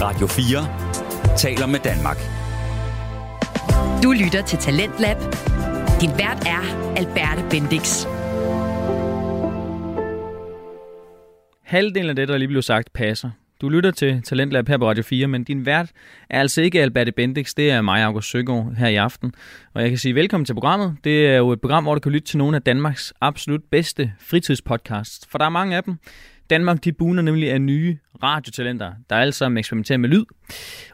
Radio 4 taler med Danmark. Du lytter til Talentlab. Din vært er Alberte Bendix. Halvdelen af det, der lige blev sagt, passer. Du lytter til Talentlab her på Radio 4, men din vært er altså ikke Alberte Bendix, det er mig, August Søgaard, her i aften. Og jeg kan sige velkommen til programmet. Det er jo et program, hvor du kan lytte til nogle af Danmarks absolut bedste fritidspodcasts, for der er mange af dem. Danmark de buner nemlig af nye radiotalenter, der alle sammen eksperimenterer med lyd,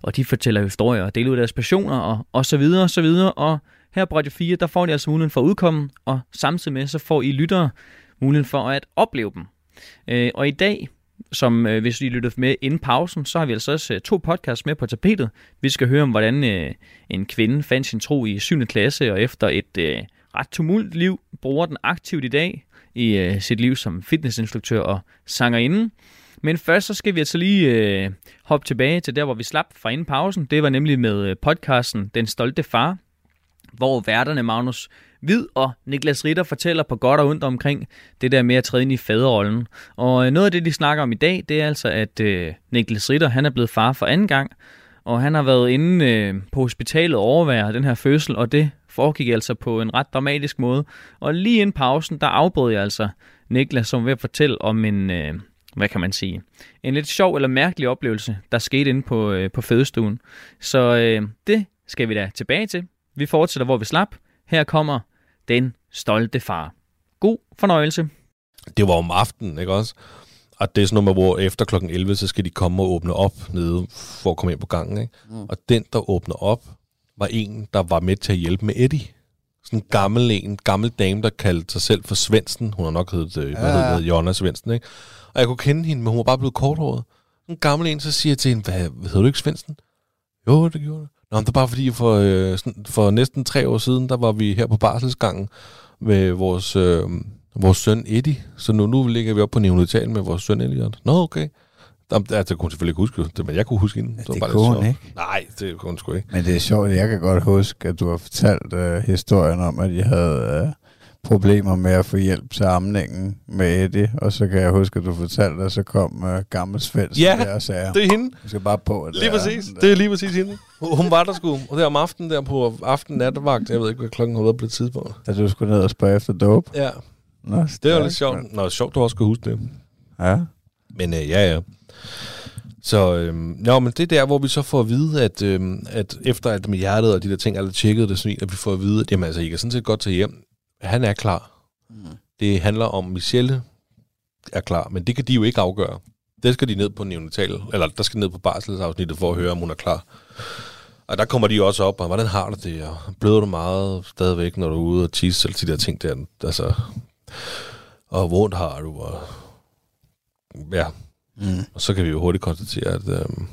og de fortæller historier og deler ud af deres passioner og, og så videre og så videre. Og her på Radio 4, der får de altså muligheden for at udkomme, og samtidig med så får I lyttere muligheden for at opleve dem. Øh, og i dag, som øh, hvis I lyttede med inden pausen, så har vi altså også øh, to podcasts med på tapetet. Vi skal høre om, hvordan øh, en kvinde fandt sin tro i 7. klasse, og efter et øh, ret tumult liv, bruger den aktivt i dag i øh, sit liv som fitnessinstruktør og sangerinde. Men først så skal vi altså lige øh, hoppe tilbage til der, hvor vi slap fra inden pausen. Det var nemlig med øh, podcasten Den Stolte Far, hvor værterne Magnus Hvid og Niklas Ritter fortæller på godt og ondt omkring det der med at træde ind i faderrollen. Og øh, noget af det, de snakker om i dag, det er altså, at øh, Niklas Ritter han er blevet far for anden gang, og han har været inde øh, på hospitalet og overvære den her fødsel, og det foregik altså på en ret dramatisk måde. Og lige inden pausen, der afbrød jeg altså Niklas, som ved at fortælle om en, øh, hvad kan man sige, en lidt sjov eller mærkelig oplevelse, der skete inde på, øh, på fødestuen. Så øh, det skal vi da tilbage til. Vi fortsætter, hvor vi slap. Her kommer den stolte far. God fornøjelse. Det var om aftenen, ikke også? Og det er sådan noget med, hvor efter klokken 11, så skal de komme og åbne op nede for at komme ind på gangen. Ikke? Mm. Og den, der åbner op, var en, der var med til at hjælpe med Eddie. Sådan en gammel en, gammel dame, der kaldte sig selv for Svendsen. Hun har nok heddet, ja. hvad hedder det, Jonna Svendsen, ikke? Og jeg kunne kende hende, men hun var bare blevet korthåret. En gammel en, så siger jeg til hende, hvad, hedder du ikke Svendsen? Jo, det gjorde det. Nå, det er bare fordi, for, øh, sådan, for næsten tre år siden, der var vi her på barselsgangen med vores, øh, vores søn Eddie. Så nu, nu ligger vi op på neonatal med vores søn Elliot. Nå, okay. Jamen, altså, kunne selvfølgelig huske det, men jeg kunne huske hende. Det, det var bare kunne hun ikke. Nej, det kunne hun sgu ikke. Men det er sjovt, jeg kan godt huske, at du har fortalt uh, historien om, at jeg havde uh, problemer med at få hjælp til amningen med Eddie, og så kan jeg huske, at du fortalte, at så kom uh, gammel Svendsen Ja, der og sagde, Det er hende. du skal bare på. at Lige lære præcis. der." Det er lige præcis hende. Hun var der sgu. Og der om aftenen, der på aften nattevagt. Jeg ved ikke, hvad klokken har været på det tidspunkt. At du skulle ned og spørge efter dope. Ja, Nå, det var lidt sjovt. Nå, sjovt, du også skal huske det. Ja. Men øh, ja, ja. Så, øhm, jo, men det er der, hvor vi så får at vide, at, øhm, at efter alt med hjertet og de der ting, alle tjekket det svin, at vi får at vide, at jamen, altså, I kan sådan set godt tage hjem. Han er klar. Mm. Det handler om, at Michelle er klar, men det kan de jo ikke afgøre. Det skal de ned på neonatal, eller der skal ned på barselsafsnittet for at høre, om hun er klar. Og der kommer de også op, og hvordan har du det, og bløder du meget stadigvæk, når du er ude og tisse, eller de der ting der, altså, og hvor har du, og ja, Mm. og så kan vi jo hurtigt konstatere, at øhm,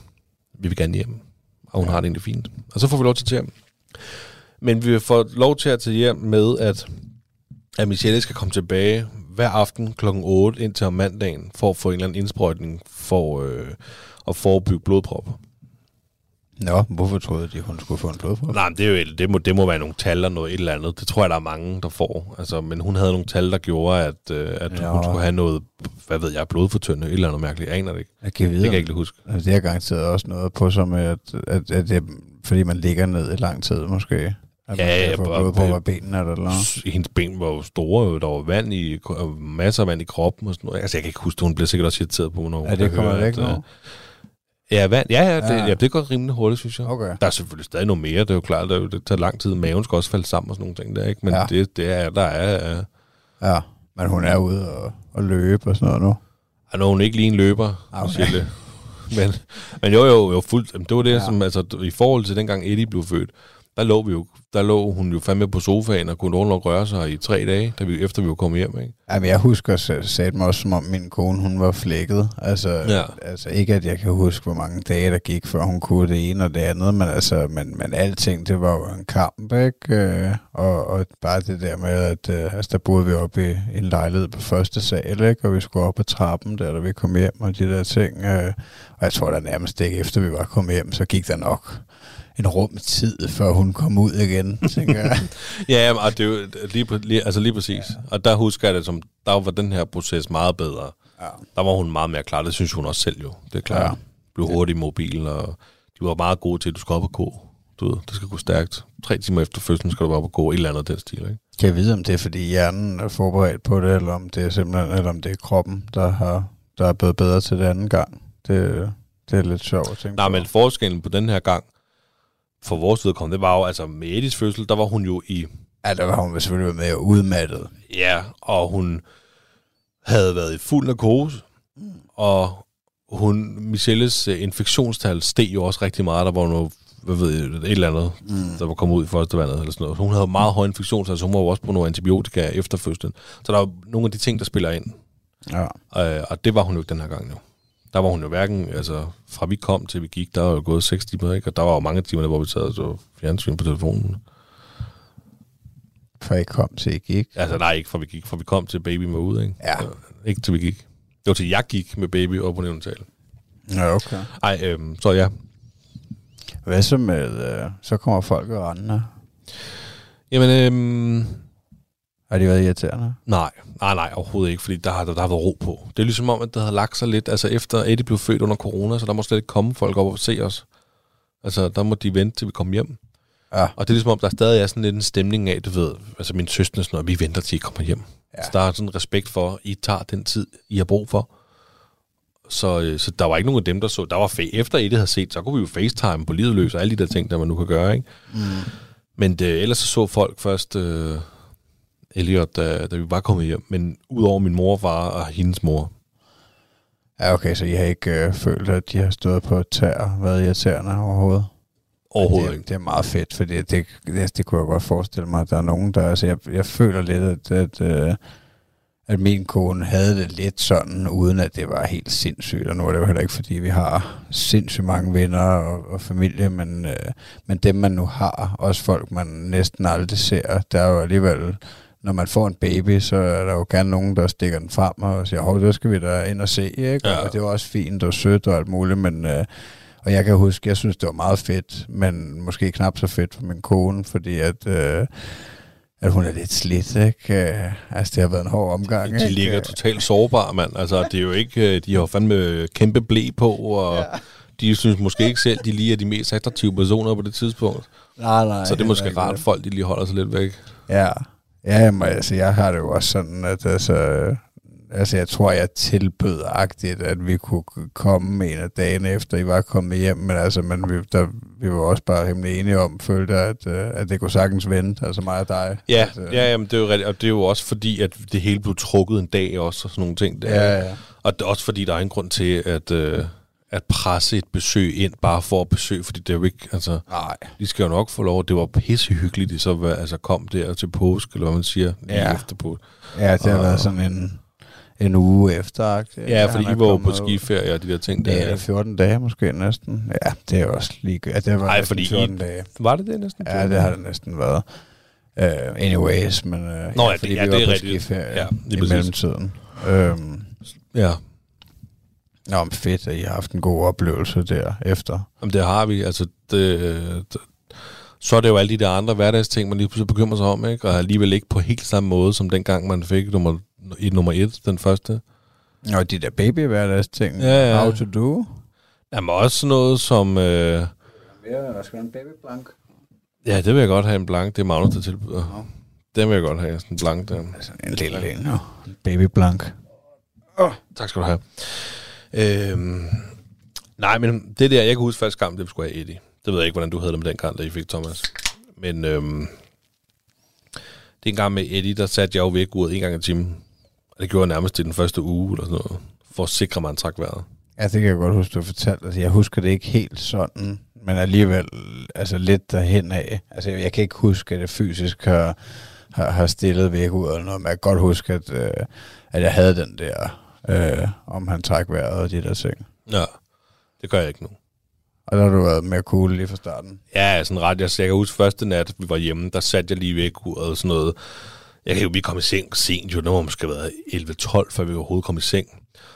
vi vil gerne hjem, og hun ja. har det egentlig fint. Og så får vi lov til at tage hjem. Men vi får lov til at tage hjem med, at, at Michelle skal komme tilbage hver aften kl. 8 indtil om mandagen, for at få en eller anden indsprøjtning for øh, at forebygge blodprop. Nå, hvorfor troede de, hun skulle få en blodprop? Nej, men det, er jo, det, må, det må være nogle tal eller noget et eller andet. Det tror jeg, der er mange, der får. Altså, men hun havde nogle tal, der gjorde, at, øh, at hun skulle have noget, hvad ved jeg, blodfortyndende, et eller andet mærkeligt. Jeg aner det ikke. Jeg kan Det vide, kan jeg ikke huske. Altså, det har garanteret også noget på med, at, at, at det, fordi man ligger ned i lang tid måske. At Ja, ja, blod på benene eller noget. Hendes ben var jo store, der var vand i, masser af vand i kroppen og sådan noget. Altså, jeg kan ikke huske, hun bliver sikkert også irriteret på, når hun Ja, det kommer væk nu. Ja, vand. Ja, ja, det, Ja. ja. det går rimelig hurtigt, synes jeg. Okay. Der er selvfølgelig stadig noget mere, det er jo klart, det, er jo- det tager lang tid. Maven skal også falde sammen og sådan nogle ting der, ikke? Men Ja. ja. det, det er, der er... Øh, Ja, men hun er ude og, og løbe og sådan noget nu. er nogen ikke lige en løber, Ah, Okay. Michelle. Men, men jo, jo, jo, fuldt. Det var det, Ja. ja. som, altså, i forhold til dengang Eddie blev født, der lå, vi jo, der lå hun jo fandme på sofaen og kunne nok røre sig i tre dage, da vi, efter vi var kommet hjem, ikke? Jamen, jeg husker sagde mig også, som om min kone, hun var flækket. Altså, Ja. altså, ikke at jeg kan huske, hvor mange dage, der gik, før hun kunne det ene og det andet, men, altså, men, men alting, det var jo en kamp, ikke? Øh, Og, og bare det der med, at øh, altså, der boede vi oppe i en lejlighed på første sal, ikke? Og vi skulle op ad trappen, der, da vi kom hjem og de der ting. Øh, og jeg tror da nærmest ikke, efter vi var kommet hjem, så gik der nok en rum tid, før hun kom ud igen, tænker jeg. Ja, og det er jo lige, lige, altså lige præcis. Ja. Og der husker jeg det som, der var den her proces meget bedre. Ja. Der var hun meget mere klar, det synes hun også selv jo. Det er klart. Ja. Blev hurtigt mobil, og de var meget gode til, at du skal op og gå. Du ved, det skal gå stærkt. Tre timer efter fødslen skal du op og gå, et eller andet den stil, ikke? Kan jeg vide, om det er, fordi hjernen er forberedt på det, eller om det er simpelthen, eller om det er kroppen, der, har, der er blevet bedre til det anden gang? Det, det er lidt sjovt at tænke Nej, på. men forskellen på den her gang, for vores vedkommende, det var jo, altså med Edis fødsel, der var hun jo i, Ja, der var hun selvfølgelig med udmattet. ja, og hun havde været i fuld narkose, og hun, Michelles øh, infektionstal steg jo også rigtig meget. Der var noget, hvad ved jeg, et eller andet, mm. der var kommet ud i første vandet eller sådan noget. Hun havde meget høj infektionstal, så hun var jo også på noget antibiotika efter fødslen. Så der var nogle af de ting, der spiller ind. Ja. Øh, og det var hun jo ikke den her gang jo. Der var hun jo hverken, altså fra vi kom til vi gik, der var jo gået seks timer, ikke? Og der var jo mange timer, hvor vi sad og så fjernsyn på telefonen. For I kom til, I gik. Altså nej, ikke fra vi gik, fra vi kom til baby var ude, ikke? Ja. Øh, Ikke til vi gik. Det var til jeg gik med baby op på neonatal. Ja, okay. Ej, øhm, så ja. Hvad så med, øh, så kommer folk og rendende? Jamen, øhm, Har de været irriterende? nej, nej, nej, overhovedet ikke, fordi der har, der, der har været ro på. Det er ligesom om, at det havde lagt sig lidt, altså efter Eddie blev født under corona, så der må slet ikke komme folk op og se os. Altså, der må de vente, til vi kommer hjem. Ja. Og det er ligesom om, der stadig er sådan lidt en stemning af, du ved, altså min søster sådan noget, vi venter til I kommer hjem. Ja. Så der er sådan en respekt for, I tager den tid, I har brug for. Så, øh, så der var ikke nogen af dem, der så, der var fa- efter Eddie havde set, så kunne vi jo facetime på livet løs og alle de der ting, der man nu kan gøre, ikke? Mm. Men det, ellers så så folk først øh, Elliot, da, da vi var kommet hjem, men udover min mor, far og hendes mor. Ja, okay, så I har ikke øh, følt, at de har stået på tær og været irriterende overhovedet? Overhovedet det, ikke. det er meget fedt, fordi det, det, det kunne jeg godt forestille mig, at der er nogen, der... Altså, jeg, jeg føler lidt, at, at, øh, at min kone havde det lidt sådan, uden at det var helt sindssygt. Og nu er det jo heller ikke, fordi vi har sindssygt mange venner og, og familie, men, øh, men dem, man nu har, også folk, man næsten aldrig ser, der er jo alligevel... Når man får en baby, så er der jo gerne nogen, der stikker den frem og siger, hov, det skal vi da ind og se, ikke? Ja. Og det var også fint og sødt og alt muligt, men... Øh, og jeg kan huske, jeg synes, det var meget fedt, men måske knap så fedt for min kone, fordi at, øh, at hun er lidt slidt, ikke? Øh, altså, det har været en hård omgang, De ikke? ligger totalt sårbare, mand. Altså, det er jo ikke, øh, de har fandme kæmpe blæ på, og ja. de synes måske ikke selv, de lige er de mest attraktive personer på det tidspunkt. Nej, nej. Så det er måske rart, at folk de lige holder sig lidt væk. Ja, ja jamen, altså, jeg har det jo også sådan, at altså, altså, jeg tror, jeg tilbød agtigt, at vi kunne komme en af dagene efter, I var kommet hjem, men altså, men vi, der, vi var også bare rimelig enige om, følte, at, øh, at det kunne sagtens vente, altså mig og dig. Ja, altså, ja jamen, det er jo rigtigt, og det er jo også fordi, at det hele blev trukket en dag også, og sådan nogle ting. Der. Ja, ja. Og det er også fordi, der er en grund til, at, øh, at presse et besøg ind, bare for at besøge, fordi det er jo ikke, altså, Nej. de skal jo nok få lov, det var pissehyggeligt, de så altså, kom der til påske, eller hvad man siger, lige Ja. efter på. Ja, det har Og- været sådan en, en uge efter. Ja, fordi I var jo på skiferie og de der ting der. Ja, eller 14 dage måske næsten. Ja, det er også lige... Ja, det var Ej, fordi I- 14 dage. Var det det næsten? Ja, det har det næsten været. Uh, anyways, men... Uh, Nå ja, det- fordi ja, vi det var er på rigtigt. skiferie Ja, ja, i mellemtiden. Um, Ja, nå, men fedt, at I har haft en god oplevelse der efter. Jamen, det har vi. Altså, det, det, så er det jo alle de der andre hverdagsting, man lige pludselig bekymrer sig om, ikke? og alligevel ikke på helt samme måde, som dengang man fik nummer, i nummer et, den første. Og de der baby ting. Ja, ja. How to do. Jamen også noget som... Øh, Ja, skal en baby blank. ja, det vil jeg godt have en blank. Det er Magnus, der tilbyder. Den vil jeg godt have, sådan en blank der. Altså en lille en, baby blank. Tak skal du have. Øhm, nej, men det der, jeg kan huske første kamp, det skulle have Eddie. Det ved jeg ikke, hvordan du havde det med den kamp, da I fik Thomas. Men øhm, det en gang med Eddie, der satte jeg jo væk ud en gang i timen. Og det gjorde jeg nærmest i den første uge, eller sådan noget, for at sikre mig, en træk vejret. Ja, det kan jeg godt huske, du fortalte. Altså, jeg husker det ikke helt sådan, men alligevel altså lidt derhen af. Altså, jeg kan ikke huske, at jeg fysisk har, har, har stillet væk ud eller noget, men jeg kan godt huske, at, øh, at jeg havde den der, øh, om han træk vejret og de der ting. Ja, det gør jeg ikke nu. Og der har du været mere cool lige fra starten. Ja, sådan ret. Jeg, jeg kan huske første nat, vi var hjemme, der satte jeg lige væk ud og sådan noget. Jeg kan jo vi kom i seng sent, jo. Det må måske været 11-12, før vi overhovedet kom i seng.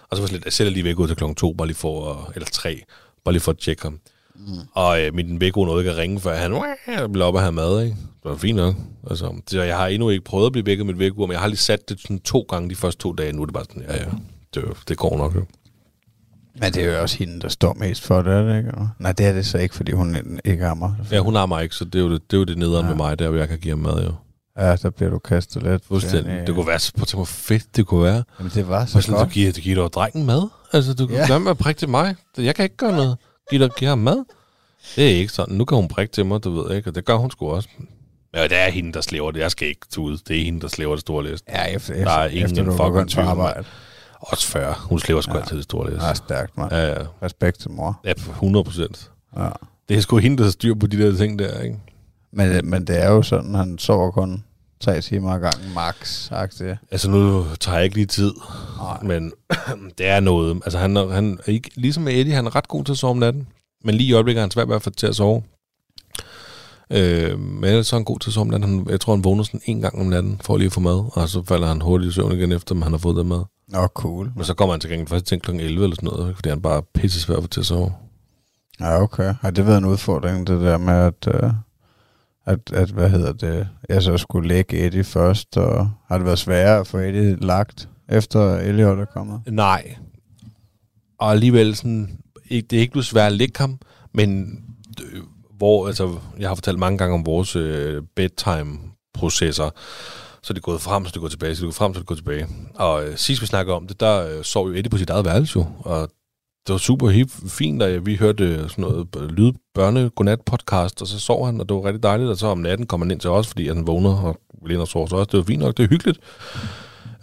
Og så var det lidt, jeg sætter lige væk ud til klokken 2, bare lige for, eller 3, bare lige for at tjekke ham. Mm. Og øh, min vækord nåede ikke at ringe, før han blev op og have mad, ikke? Det var fint nok. Altså, så jeg har endnu ikke prøvet at blive vækket med et vækord, men jeg har lige sat det sådan to gange de første to dage. Nu er det bare sådan, ja, ja, det, det går nok jo. Men det er jo også hende, der står mest for det, er det ikke? Nej, det er det så ikke, fordi hun ikke ammer. Ja, hun mig ikke, så det er jo det, det, er jo det nederen Ja. med mig, der hvor jeg kan give ham mad, jo. Ja, der bliver du kastet lidt. Fuldstændig. Det kunne være så på hvor fedt det kunne være. Jamen, det var Så så sådan, så godt. giver, det giver dog drengen mad. Altså, du kan Ja. med at prikke til mig. Jeg kan ikke gøre noget. Giv, dig, giv ham mad. Det er ikke sådan. Nu kan hun prikke til mig, du ved ikke, og det gør hun sgu også. Ja, det er hende, der slæver det. Jeg skal ikke ud. Det er hende, der slæver det store læs. Ja, efter, Der er ingen efter du fucking tvivl. Også før. Hun slæver sgu Ja. altid det store læs. Ja, stærkt, mand. Ja, ja. Respekt til mor. Ja, 100 procent. Ja. Det er sgu hende, der styr på de der ting der, ikke? Men, men det er jo sådan, han sover kun tre timer ad gangen, max. -agtigt. Altså, nu tager jeg ikke lige tid, Nej. men det er noget. Altså, han er, han er ikke, ligesom med Eddie, han er ret god til at sove om natten. Men lige i øjeblikket er han svært ved at få til at sove. Øh, men ellers så er han god til at sove om natten. Han, jeg tror, han vågner sådan en gang om natten for lige at få mad, og så falder han hurtigt i søvn igen, efter han har fået det mad. Nå, cool. Men så kommer han til gengæld først til kl. 11 eller sådan noget, fordi han bare er pisse at få til at sove. Ja, okay. Har det været en udfordring, det der med, at, øh, at, at hvad hedder det, jeg så skulle lægge Eddie først, og har det været sværere at få Eddie lagt, efter Elliot er kommet? Nej. Og alligevel sådan, ikke, det er ikke blevet svært at lægge ham, men øh, hvor, altså, jeg har fortalt mange gange om vores øh, bedtime-processer, så er det gået frem, så er det gået tilbage, så er det gået frem, så er det gået tilbage. Og øh, sidst vi snakkede om det, der øh, sov jo Eddie på sit eget værelse jo, og det var super helt fint, og vi hørte øh, sådan noget øh, lyd børne godnat podcast, og så sov han, og det var rigtig dejligt, og så om natten kom han ind til os, fordi han vågner og ville ind og sove så også. Det var fint nok, det er hyggeligt.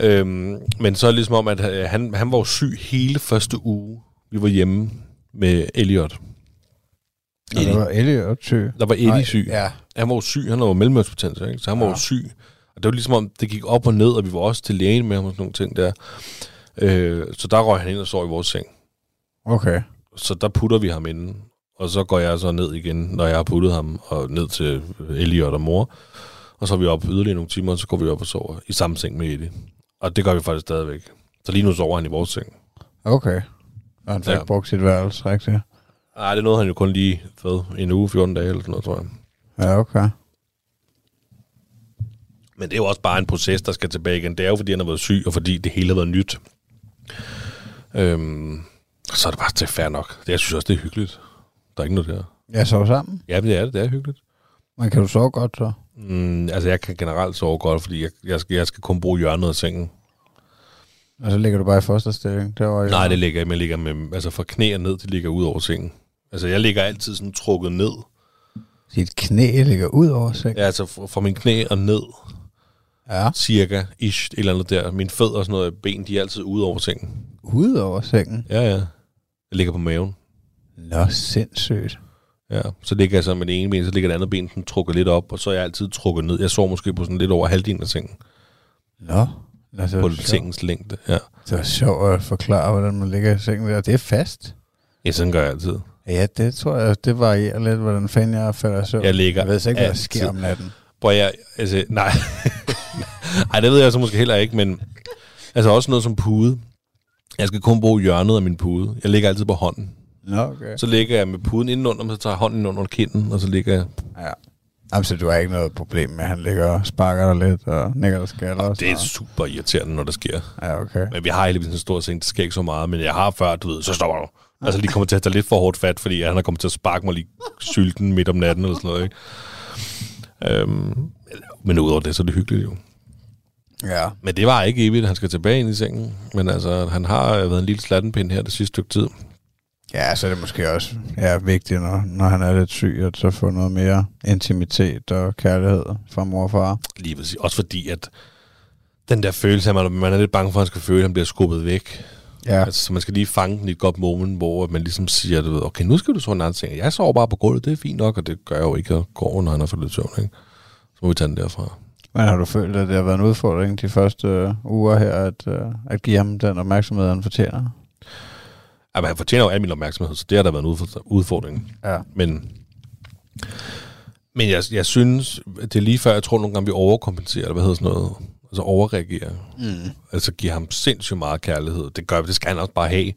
Øhm, men så er det ligesom om, at øh, han, han var jo syg hele første uge, vi var hjemme med Elliot. Og der var Elliot syg. Der var Eddie Nej, syg. Ja. Han var jo syg, han var mellemørsbetændelse, ikke? så han var jo syg. Og det var ligesom om, det gik op og ned, og vi var også til lægen med ham og sådan nogle ting der. Øh, så der røg han ind og sov i vores seng. Okay. Så der putter vi ham inden. Og så går jeg så ned igen, når jeg har puttet ham, og ned til Elliot og mor. Og så er vi op yderligere nogle timer, og så går vi op og sover i samme seng med Eddie. Og det gør vi faktisk stadigvæk. Så lige nu sover han i vores seng. Okay. Og han fik Ja. brugt sit værelse, rigtigt? Nej, det nåede han jo kun lige fed en uge, 14 dage eller sådan noget, tror jeg. Ja, okay. Men det er jo også bare en proces, der skal tilbage igen. Det er jo, fordi han har været syg, og fordi det hele har været nyt. Øhm, så er det bare til fair nok. Det, jeg synes også, det er hyggeligt. Der er ikke noget der. Jeg sov sammen. Ja, det er det. Det er hyggeligt. Men kan du sove godt så? Mm, altså, jeg kan generelt sove godt, fordi jeg, jeg, skal, jeg skal kun bruge hjørnet af sengen. Og så ligger du bare i fosterstilling derovre? Nej, det ligger, men jeg ligger med, altså fra knæ og ned, det ligger ud over sengen. Altså, jeg ligger altid sådan trukket ned. Dit knæ ligger ud over sengen? Ja, altså fra, fra min knæ og ned, Ja. cirka, ish, et eller andet der. Mine fødder og sådan noget, ben, de er altid ude over sengen. Ud over sengen? Ja, ja. Jeg ligger på maven. Nå, sindssygt. Ja, så ligger jeg så med det ene ben, så ligger det andet ben sådan trukket lidt op, og så er jeg altid trukket ned. Jeg sover måske på sådan lidt over halvdelen af sengen, Nå. Nå det, på sengens længde. Ja. det var sjovt at forklare, hvordan man ligger i sengen der. Det er fast. ja, sådan gør jeg altid. Ja, det tror jeg, det varierer lidt, hvordan fanden jeg falder søvn. Jeg ligger Jeg ved så ikke, hvad der sker om natten. Prøv jeg, altså, nej. Ej, det ved jeg så måske heller ikke, men altså også noget som pude. Jeg skal kun bruge hjørnet af min pude. Jeg ligger altid på hånden. Nå, okay. Så ligger jeg med puden indenunder, men så tager jeg hånden under kinden, og så ligger jeg... Ja. Jamen, så du har ikke noget problem med, at han ligger og sparker dig lidt og nikker dig skaller og Det er super irriterende, når det sker. Ja, okay. Men vi har heldigvis en stor seng, det sker ikke så meget, men jeg har før, du ved, så stopper du. Altså lige kommer til at tage lidt for hårdt fat, fordi han er kommet til at sparke mig lige sylten midt om natten eller sådan noget, ikke? Øhm, men udover det, så er det hyggeligt jo. Ja. Men det var ikke evigt, han skal tilbage ind i sengen. Men altså, han har været en lille slattenpind her det sidste stykke tid. Ja, så er det måske også ja, vigtigt, når, når han er lidt syg, at så få noget mere intimitet og kærlighed fra mor og far. Lige sige. Også fordi, at den der følelse, at man, man er lidt bange for, at han skal føle, at han bliver skubbet væk. Ja, Altså, så man skal lige fange den i et godt moment, hvor man ligesom siger, du ved, okay, nu skal du så en anden ting. Jeg sover bare på gulvet, det er fint nok, og det gør jeg jo ikke, og går, når han har fået lidt søvn, ikke? Så må vi tage den derfra. Men har du følt, at det har været en udfordring de første øh, uger her, at, øh, at give ham den opmærksomhed, han fortjener? Jamen, han fortjener jo al min opmærksomhed, så det har der været en udford- udfordring. Ja. Men, men jeg, jeg synes, det er lige før, jeg tror nogle gange, vi overkompenserer, eller hvad hedder sådan noget, altså overreagerer. Mm. Altså giver ham sindssygt meget kærlighed. Det gør vi, det skal han også bare have.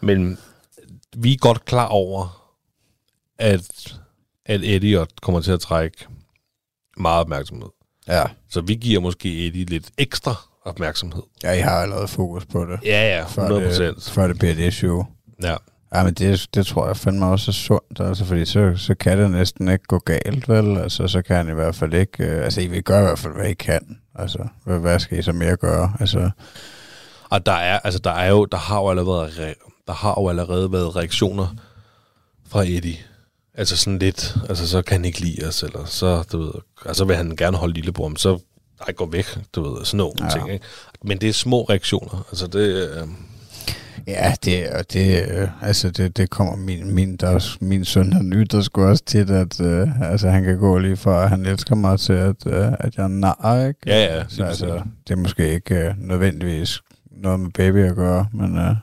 Men vi er godt klar over, at, at Eddie kommer til at trække meget opmærksomhed. Ja. Så vi giver måske Eddie lidt ekstra opmærksomhed. Ja, I har allerede fokus på det. Ja, ja, Før 100 det, procent. før det bliver et issue. Ja. Ja, men det, det tror jeg fandme også er sundt, altså, fordi så, så kan det næsten ikke gå galt, vel? Altså, så kan han i hvert fald ikke... Øh, altså, I vil gøre i hvert fald, hvad I kan. Altså, hvad, hvad skal I så mere gøre? Altså, Og der er, altså, der er jo, der har jo allerede, re- der har jo allerede været reaktioner fra Eddie. Altså sådan lidt, altså så kan han ikke lide os, eller så, du ved, altså vil han gerne holde lillebror, men så, nej, gå væk, du ved, sådan nogle Ja. ting, ikke? Men det er små reaktioner, altså det, øh, ja, det, og det, øh, altså, det, det kommer min, min, der, er også- min søn, han ytter sgu også tit, at øh, altså, han kan gå lige fra, at han elsker mig til, at, øh, at jeg er nar, ikke? Ja, ja, Så altså, det er måske ikke øh, nødvendigvis noget med baby at gøre, men, øh,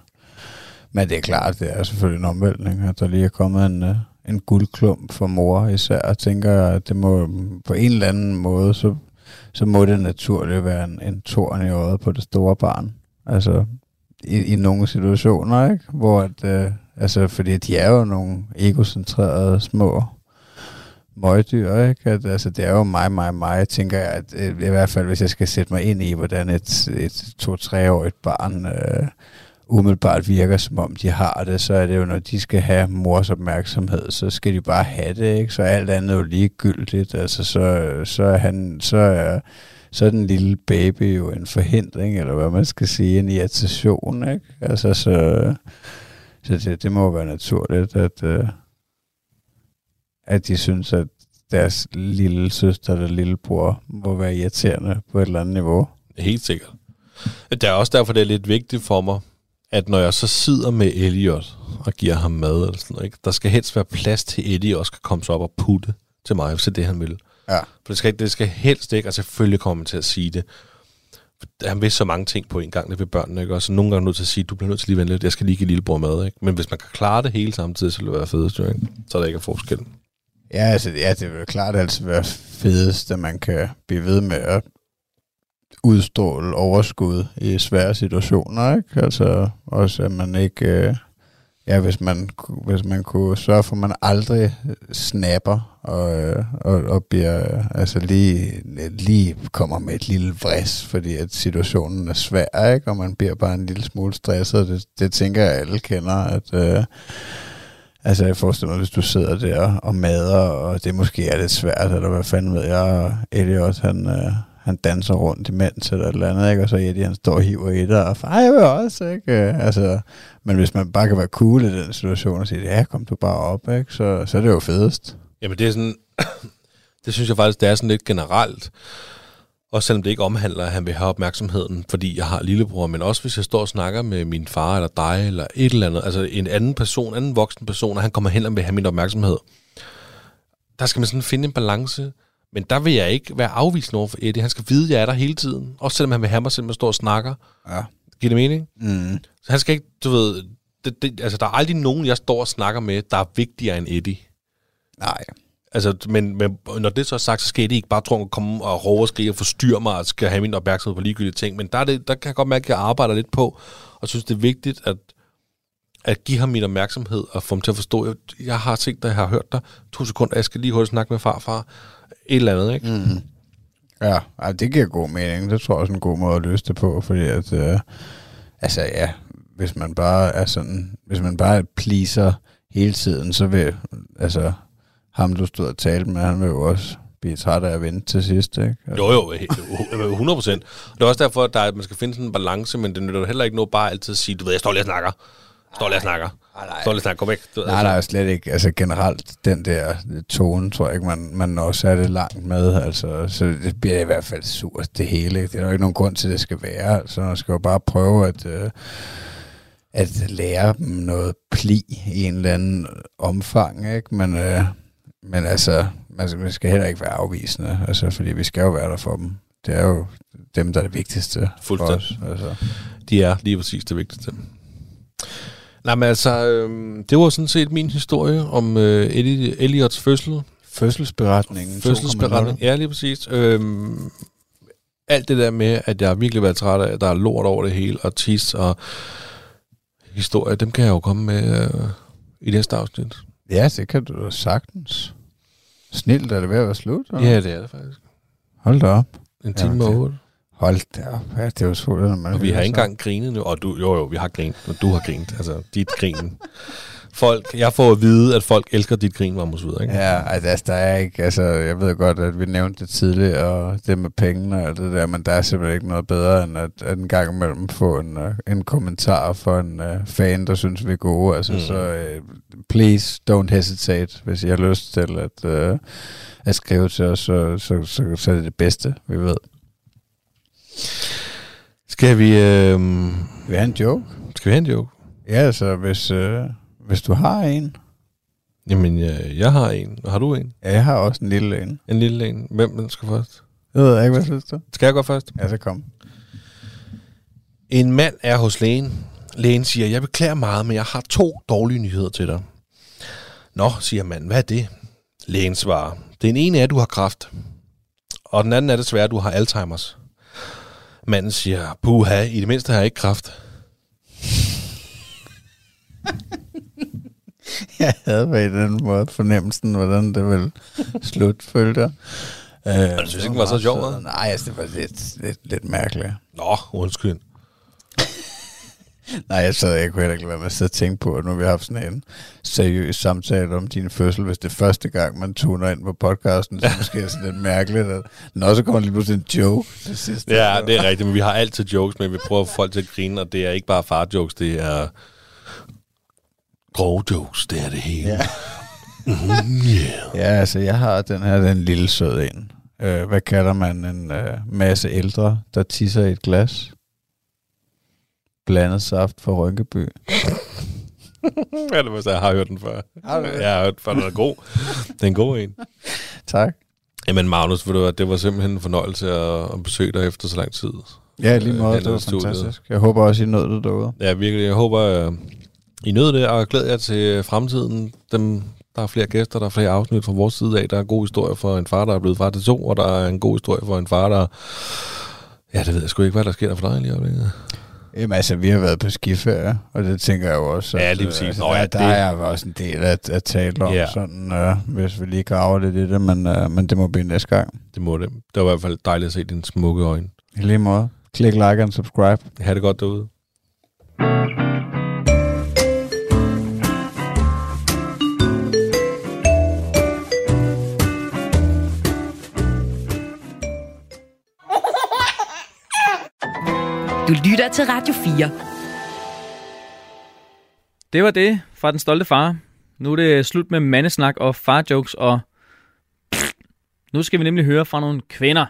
men det er klart, det er selvfølgelig en omvæltning, at der lige er kommet en, øh, en guldklump for mor især, og tænker at det må på en eller anden måde, så, så må det naturligt være en, en torn i øjet på det store barn. Altså, i, i nogle situationer, ikke? Hvor at, øh, altså, fordi de er jo nogle egocentrerede små møgdyr, ikke? At, altså, det er jo mig, mig, mig, tænker jeg, at øh, i hvert fald, hvis jeg skal sætte mig ind i, hvordan et, et to-treårigt barn øh, umiddelbart virker, som om de har det, så er det jo, når de skal have mors opmærksomhed, så skal de bare have det, ikke? Så alt andet er jo ligegyldigt, altså, så, så er han, så er, så er den lille baby jo en forhindring, eller hvad man skal sige, en irritation, ikke? Altså, så, så det, det må være naturligt, at, øh, at de synes, at deres lille søster eller lillebror må være irriterende på et eller andet niveau. Helt sikkert. Det er også derfor, det er lidt vigtigt for mig, at når jeg så sidder med Elliot og giver ham mad, eller sådan noget, ikke? der skal helst være plads til, Eddie også kan komme sig op og putte til mig, hvis det er det, han vil. Ja. For det skal, det skal helst ikke, og selvfølgelig kommer man til at sige det. For Han vil så mange ting på en gang, det ved børnene, ikke? Og så nogle gange nødt til at sige, du bliver nødt til lige at lidt, jeg skal lige give lillebror mad, ikke? Men hvis man kan klare det hele samtidig, så vil det være fedest, jo, ikke? Så er der ikke er forskel. Ja, altså, ja, det vil klart altid være fedest, at man kan blive ved med at udstråle overskud i svære situationer, ikke? Altså også, at man ikke... Øh, ja, hvis man, hvis man kunne sørge for, at man aldrig snapper og, øh, og, og bliver, øh, altså lige, lige kommer med et lille vris, fordi at situationen er svær, ikke? Og man bliver bare en lille smule stresset. Det, det tænker jeg, alle kender, at... Øh, Altså, jeg forestiller mig, hvis du sidder der og mader, og det måske er lidt svært, eller hvad fanden ved jeg, Elliot, han, øh, han danser rundt imens, eller et eller andet, ikke? og så Eddie, han står og hiver i dig, og far, jeg vil også, ikke? Øh, altså, men hvis man bare kan være cool i den situation, og sige, ja, kom du bare op, ikke? Så, så er det jo fedest. Jamen det er sådan, det synes jeg faktisk, det er sådan lidt generelt. og selvom det ikke omhandler, at han vil have opmærksomheden, fordi jeg har lillebror, men også hvis jeg står og snakker med min far eller dig, eller et eller andet, altså en anden person, anden voksen person, og han kommer hen og vil have min opmærksomhed. Der skal man sådan finde en balance, men der vil jeg ikke være afvisende over for Eddie. Han skal vide, at jeg er der hele tiden. Også selvom han vil have mig, selvom jeg står og snakker. Ja. Giver det mening? Mm. Så han skal ikke, du ved, det, det, altså der er aldrig nogen, jeg står og snakker med, der er vigtigere end Eddie. Nej. Altså, men, men når det så er sagt, så skal det ikke bare tro at komme og råbe og skrige og forstyrre mig og skal have min opmærksomhed på ligegyldige ting. Men der, er det, der kan jeg godt mærke, at jeg arbejder lidt på, og synes, det er vigtigt at, at give ham min opmærksomhed og få ham til at forstå, at jeg har set dig, jeg har hørt dig. To sekunder, jeg skal lige hurtigt snakke med farfar. Et eller andet, ikke? Mm. Ja, ej, det giver god mening. Det tror jeg også er en god måde at løse det på, fordi at, øh, altså ja, hvis man bare er sådan, hvis man bare er hele tiden, så vil, altså, ham du stod og talte med, han vil jo også blive træt af at vente til sidst, ikke? Altså, Jo, jo, he- 100 procent. Det er også derfor, at, der er, at man skal finde sådan en balance, men det nytter jo heller ikke noget bare altid at sige, du ved, jeg står lige og snakker. Står lige og snakker. Står lige og snakker, kom væk. Du Nej, nej, slet ikke. Altså generelt, den der tone, tror jeg ikke, man, man når særlig langt med. Altså, så det bliver i hvert fald surt, det hele. Ikke? Det er der jo ikke nogen grund til, at det skal være. Altså, man skal jo bare prøve at, øh, at lære dem noget pli i en eller anden omfang. Ikke? Men, øh, men altså, man skal, man skal heller ikke være afvisende, altså, fordi vi skal jo være der for dem. Det er jo dem, der er det vigtigste for os. Fuldstændig. Altså. De er lige præcis det vigtigste. Nej, men altså, øh, det var sådan set min historie om øh, Elli- Elliots fødsel. Fødselsberetningen. Fødselsberetning. Ja, lige præcis. Øhm, alt det der med, at jeg virkelig været træt af, at der er lort over det hele, og tis og historie, dem kan jeg jo komme med øh, i næste afsnit. Ja, det kan du da sagtens. Snilt er det ved at være slut. eller? Ja, det er det faktisk. Hold da op. En time og otte. Hold da op. Ja, det er jo svært, når man Og vi har ikke engang grinet nu. Og du, jo, jo, vi har grint, og du har grint. Altså, dit grin. Folk, jeg får at vide, at folk elsker dit grin, Magnus Videre, ikke? Ja, altså, der er ikke, altså, jeg ved godt, at vi nævnte det tidligere, og det med pengene og det der, men der er simpelthen ikke noget bedre, end at, at en gang imellem få en, uh, en kommentar fra en uh, fan, der synes, vi er gode. Altså, mm. så uh, please don't hesitate, hvis I har lyst til at, uh, at skrive til os, så, så, så, så er det det bedste, vi ved. Skal vi, øh, Vi har en joke. skal vi have en joke? Ja, altså, hvis, uh, hvis du har en. Jamen, øh, jeg har en. Har du en? Ja, jeg har også en lille en. En lille en. Hvem den skal først? Jeg ved ikke, hvad synes du? Skal jeg gå først? Ja, så kom. En mand er hos lægen. Lægen siger, jeg beklager meget, men jeg har to dårlige nyheder til dig. Nå, siger manden, hvad er det? Lægen svarer, den ene er, at du har kræft. Og den anden er desværre, at du har Alzheimer's. Manden siger, puha, i det mindste har jeg ikke kræft. Jeg havde på en eller anden måde fornemmelsen, hvordan det ville slutte, følte jeg. Øh, du synes ikke, den var så sjov? Nej, altså, det var lidt, lidt, lidt mærkeligt. Nå, undskyld. Nej, jeg sad jeg kunne heller ikke lade være med at sidde og tænke på, at nu har vi haft sådan en seriøs samtale om din fødsel. Hvis det er første gang, man tuner ind på podcasten, så måske er sådan lidt mærkeligt. At, når så kommer lige pludselig en joke til sidst. Ja, det er rigtigt, men vi har altid jokes, men vi prøver at få folk til at grine, og det er ikke bare far-jokes, det er grove jokes, det er det hele. Ja. Mm, yeah. Ja, altså jeg har den her, den lille sød en. Øh, hvad kalder man en øh, masse ældre, der tisser i et glas? Blandet saft fra Rynkeby. Ja, det var så, jeg har hørt den før. Har du det? Jeg har hørt den, den er god. Det er en god en. Tak. Jamen Magnus, ved du hvad, det var simpelthen en fornøjelse at, at besøge dig efter så lang tid. Ja, lige Øh, måde. Det var studiet. fantastisk. Jeg håber også, I nåede det derude. Ja, virkelig. Jeg håber, øh, I nød det, og glæder jer til fremtiden. Dem, der er flere gæster, der er flere afsnit fra vores side af. Der er en god historie for en far, der er blevet far til to, og der er en god historie for en far, der... Ja, det ved jeg sgu ikke, hvad der sker der for dig lige øjeblikket. Jamen altså, vi har været på skiferie, og det tænker jeg jo også. Ja, at, lige præcis. Altså, Nå, der, ja, der det- er jo også en del at, at tale om, Ja. sådan, øh, hvis vi lige graver lidt i det, men, øh, men det må blive næste gang. Det må det. Det var i hvert fald dejligt at se dine smukke øjne. I lige måde. Klik like og subscribe. Ha' det godt derude. Du lytter til Radio 4. Det var det fra den stolte far. Nu er det slut med mandesnak og farjokes, og nu skal vi nemlig høre fra nogle kvinder.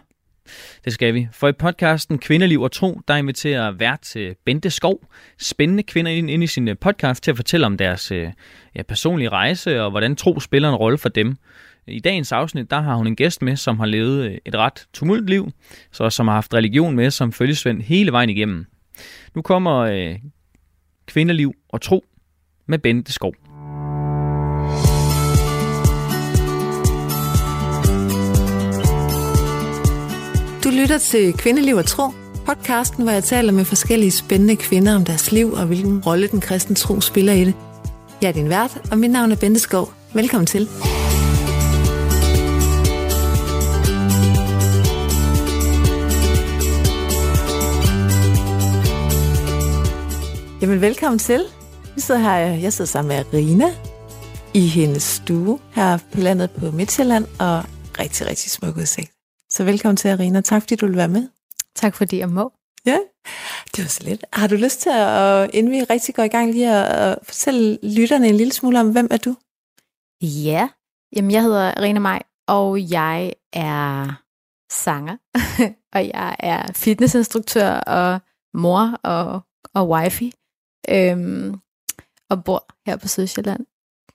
Det skal vi. For i podcasten Kvindeliv og Tro, der inviterer vært til Bente Skov spændende kvinder ind, ind i sin øh, podcast til at fortælle om deres øh, ja, personlige rejse og hvordan tro spiller en rolle for dem. I dagens afsnit, der har hun en gæst med, som har levet øh, et ret tumult liv, så som har haft religion med som følgesvend hele vejen igennem. Nu kommer øh, Kvindeliv og Tro med Bente Skov. Du lytter til Kvindeliv og Tro, podcasten, hvor jeg taler med forskellige spændende kvinder om deres liv og hvilken rolle den kristne tro spiller i det. Jeg er din vært, og mit navn er Bente Skov. Velkommen til. Jamen, velkommen til. Vi sidder her, jeg sidder sammen med Rina i hendes stue her på landet på Midtjylland, og rigtig, rigtig smuk udsigt. Så velkommen til, Arina. Tak fordi du vil være med. Tak fordi jeg må. Ja, det var så lidt. Har du lyst til, at, inden vi rigtig går i gang, lige at, fortælle lytterne en lille smule om, hvem er du? Ja, jamen jeg hedder Rene Maj, og jeg er sanger, og jeg er fitnessinstruktør og mor og, og wifey, øhm, og bor her på Sydsjælland.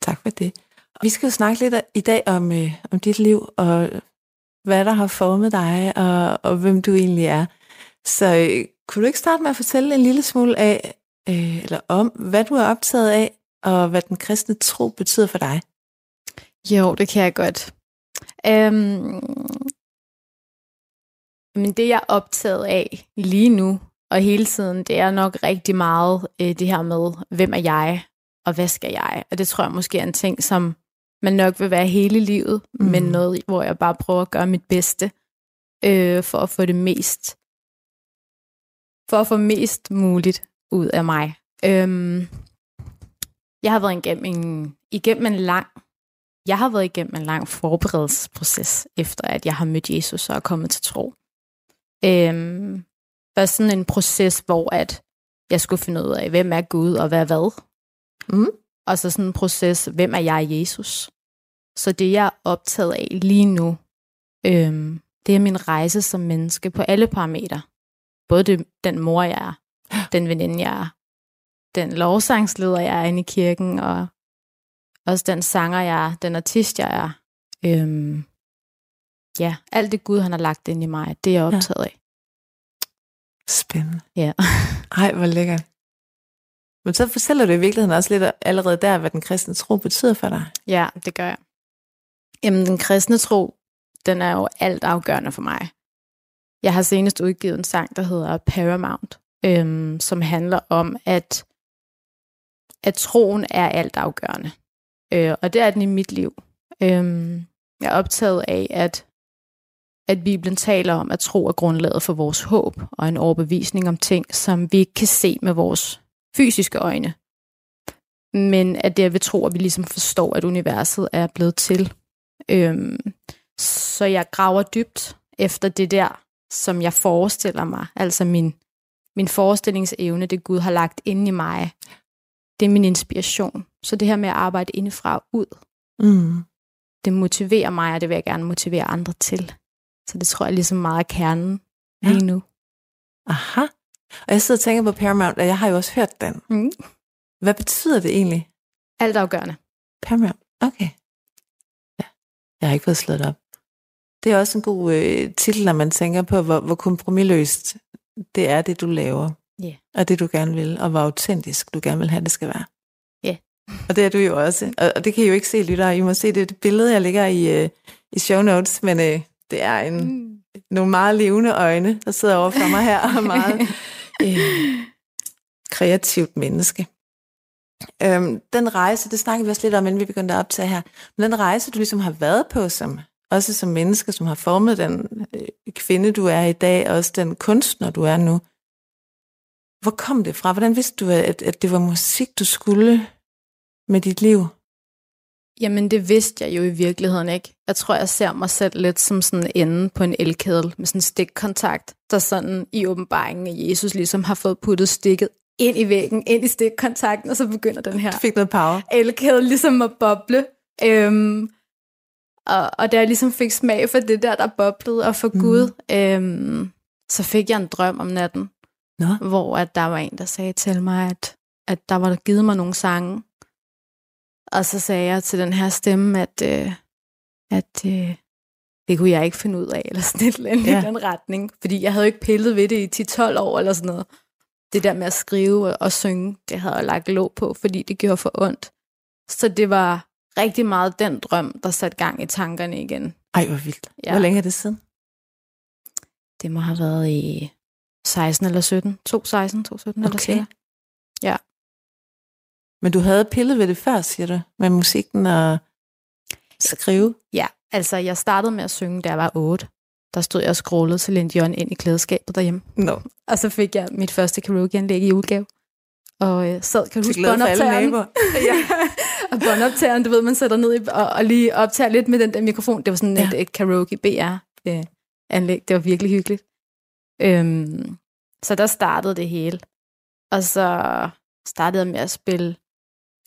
Tak for det. Vi skal jo snakke lidt i dag om, øh, om dit liv, og hvad der har formet dig, og, og hvem du egentlig er. Så øh, kunne du ikke starte med at fortælle en lille smule af, øh, eller om, hvad du er optaget af, og hvad den kristne tro betyder for dig? Jo, det kan jeg godt. Øhm, men det jeg er optaget af lige nu og hele tiden, det er nok rigtig meget øh, det her med, hvem er jeg, og hvad skal jeg? Og det tror jeg måske er en ting, som man nok vil være hele livet, mm. men noget, hvor jeg bare prøver at gøre mit bedste øh, for at få det mest for at få mest muligt ud af mig. Øhm, jeg har været igennem en, igennem en lang jeg har været igennem en lang forberedelsesproces, efter at jeg har mødt Jesus og er kommet til tro. Øhm, var sådan en proces, hvor at jeg skulle finde ud af, hvem er Gud og hvad er hvad. Mm. Og så sådan en proces, hvem er jeg Jesus? Så det jeg er optaget af lige nu, øhm, det er min rejse som menneske på alle parametre. Både det, den mor, jeg er, den veninde, jeg er, den lovsangsleder, jeg er inde i kirken, og også den sanger, jeg er, den artist, jeg er. Øhm, ja, alt det Gud, han har lagt ind i mig, det er jeg optaget af. Spændende. Ja. Ej, hvor lækkert. Men så fortæller du i virkeligheden også lidt allerede der, hvad den kristne tro betyder for dig. Ja, det gør jeg. Jamen, den kristne tro, den er jo alt afgørende for mig. Jeg har senest udgivet en sang, der hedder Paramount, øhm, som handler om, at, at troen er alt afgørende. Øh, og det er den i mit liv. Øhm, jeg er optaget af, at, at Bibelen taler om, at tro er grundlaget for vores håb og en overbevisning om ting, som vi ikke kan se med vores fysiske øjne. Men at det er ved tro, at vi ligesom forstår, at universet er blevet til. Øhm, så jeg graver dybt efter det der, som jeg forestiller mig. Altså min, min forestillingsevne, det Gud har lagt inde i mig. Det er min inspiration. Så det her med at arbejde indefra og ud, Mm. det motiverer mig, og det vil jeg gerne motivere andre til. Så det tror jeg ligesom meget er kernen Ja. lige nu. Aha. Og jeg sidder og tænker på Paramount, og jeg har jo også hørt den. Mm. Hvad betyder det egentlig? Alt afgørende. Paramount. Okay. Ja. Jeg har ikke fået slået op. Det er også en god øh, titel, når man tænker på, hvor, hvor kompromilløst det er, det du laver. Ja. Og det du gerne vil, og hvor autentisk du gerne vil have, det skal være. Ja. Og det er du jo også. Og, og det kan I jo ikke se, lyttere. I må se det, det billede, jeg lægger i, øh, i show notes, men øh, det er en, Mm. nogle meget levende øjne, der sidder over for mig her, og meget øh, kreativt menneske. Øhm, den rejse, det snakkede vi også lidt om, inden vi begyndte at optage her, men den rejse, du ligesom har været på, som, også som menneske, som har formet den øh, kvinde, du er i dag, og også den kunstner, du er nu. Hvor kom det fra? Hvordan vidste du, at, at det var musik, du skulle med dit liv? Jamen, det vidste jeg jo i virkeligheden ikke. Jeg tror, jeg ser mig selv lidt som sådan en ende på en elkedel med sådan en stikkontakt, der sådan i åbenbaringen af Jesus ligesom har fået puttet stikket ind i væggen, ind i stikkontakten, og så begynder den her Du fik noget power. elkæde ligesom at boble. Øhm, og, og da jeg ligesom fik smag for det der, der boblede, og for mm. Gud, øhm, så fik jeg en drøm om natten, Nå. hvor at der var en, der sagde til mig, at, at der var givet mig nogle sange. Og så sagde jeg til den her stemme, at, øh, at øh, det kunne jeg ikke finde ud af, eller sådan et eller andet Ja. i den retning. Fordi jeg havde jo ikke pillet ved det i 10-12 år, eller sådan noget. Det der med at skrive og, og synge, det havde jeg lagt låg på, fordi det gjorde for ondt. Så det var rigtig meget den drøm, der satte gang i tankerne igen. Ej, hvor vildt. Ja. Hvor længe er det siden? Det må have været i 16 eller 17. 2, 16, 2, 17 eller Okay. sådan. Men du havde pillet ved det før, siger du, med musikken og skrive. Ja, altså jeg startede med at synge, da jeg var 8. Der stod jeg og scrollede til Celine Dion ind i klædeskabet derhjemme. Nå, Og så fik jeg mit første karaokeanlæg i julegave. Og øh, sad, kan du huske båndoptageren? ja. og båndoptageren, du ved, man sætter ned i, og, og lige optager lidt med den der mikrofon. Det var sådan Ja. et, et karaoke BR-anlæg. Det var virkelig hyggeligt. Øhm, så der startede det hele. Og så startede jeg med at spille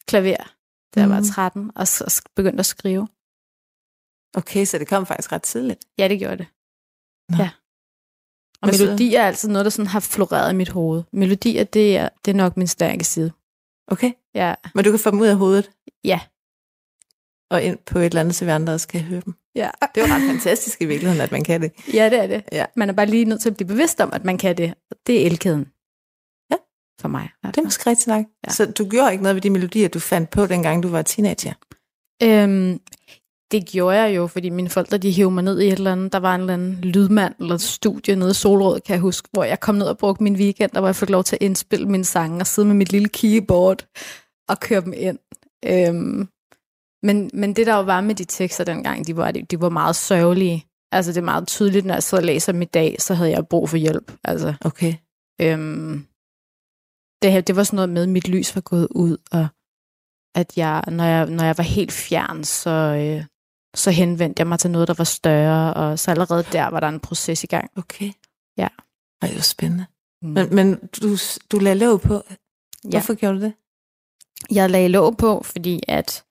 klaver, da jeg var Mhm. 13, og så sk- begyndte at skrive. Okay, så det kom faktisk ret tidligt. Ja, det gjorde det. Nå. Ja. Og Hvad så? melodi er altid noget, der sådan har floreret i mit hoved. Melodier, det er, det er nok min stærke side. Okay, Ja, men du kan få dem ud af hovedet ja, og ind på et eller andet, så vi andre også kan høre dem. ja. Det er jo ret fantastisk i virkeligheden, at man kan det. Ja, det er det. Ja. Man er bare lige nødt til at blive bevidst om, at man kan det. Det er elkæden. For mig. Det er måske rigtigt nok. Ja. Så du gjorde ikke noget ved de melodier, du fandt på, dengang du var teenager? Øhm, det gjorde jeg jo, fordi mine forældre, de hævde mig ned i et eller andet. Der var en eller anden lydmand eller studie nede i Solrød, kan jeg huske, hvor jeg kom ned og brugte min weekend, der hvor jeg fik lov til at indspille mine sange og sidde med mit lille keyboard og køre dem ind. Øhm, men, men det der jo var med de tekster dengang, de var, de var meget sørgelige. Altså det er meget tydeligt, når jeg sidder og læser dem i dag, så havde jeg brug for hjælp. Altså, Okay. Øhm, det, her, det var sådan noget med, at mit lys var gået ud, og at jeg, når jeg, når jeg var helt fjern, så, øh, så henvendte jeg mig til noget, der var større, og så allerede der var der en proces i gang. Okay. Ja. Ej, det jo spændende. Mm. Men, men du, du lagde låg på. Hvorfor gjorde du det? Jeg lagde låg på, fordi at